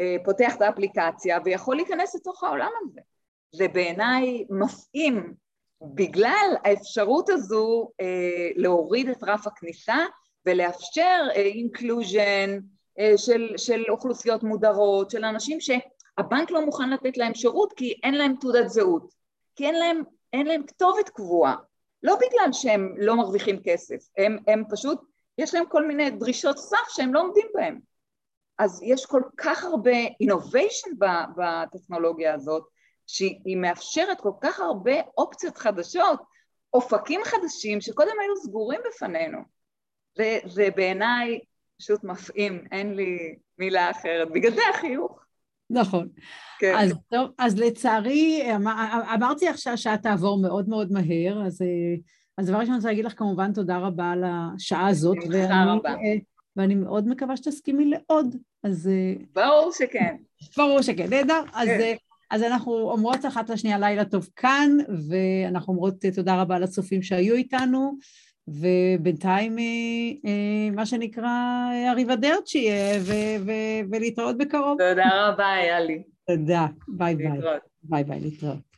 Speaker 2: אה, פותח את האפליקציה ויכול להיכנס לתוך העולם הזה. זה בעיניי מפעים בגלל האפשרות הזו אה, להוריד את רף הכניסה ולאפשר inclusion אה, של, של אוכלוסיות מודרות, של אנשים שהבנק לא מוכן לתת להם שירות כי אין להם תעודת זהות, כי אין להם, אין להם כתובת קבועה, לא בגלל שהם לא מרוויחים כסף, הם, הם פשוט, יש להם כל מיני דרישות סף שהם לא עומדים בהם. אז יש כל כך הרבה innovation בטכנולוגיה הזאת, שהיא מאפשרת כל כך הרבה אופציות חדשות, אופקים חדשים שקודם היו סגורים בפנינו. זה בעיניי פשוט מפעים, אין לי מילה אחרת, בגלל זה החיוך.
Speaker 1: נכון. כן. אז טוב, אז לצערי, אמר, אמרתי עכשיו שאת תעבור מאוד מאוד מהר, אז, אז דבר ראשון אני רוצה להגיד לך כמובן תודה רבה על השעה הזאת.
Speaker 2: בשמחה רבה.
Speaker 1: ואני מאוד מקווה שתסכימי לעוד, אז...
Speaker 2: ברור שכן.
Speaker 1: ברור שכן, נהדר. כן. אז, אז אנחנו אומרות אחת לשנייה לילה טוב כאן, ואנחנו אומרות תודה רבה לצופים שהיו איתנו. ובינתיים, אה, אה, מה שנקרא, arrivederci, ולהתראות בקרוב.
Speaker 2: תודה רבה, היה לי.
Speaker 1: תודה, ביי ביי. ביי ביי, להתראות.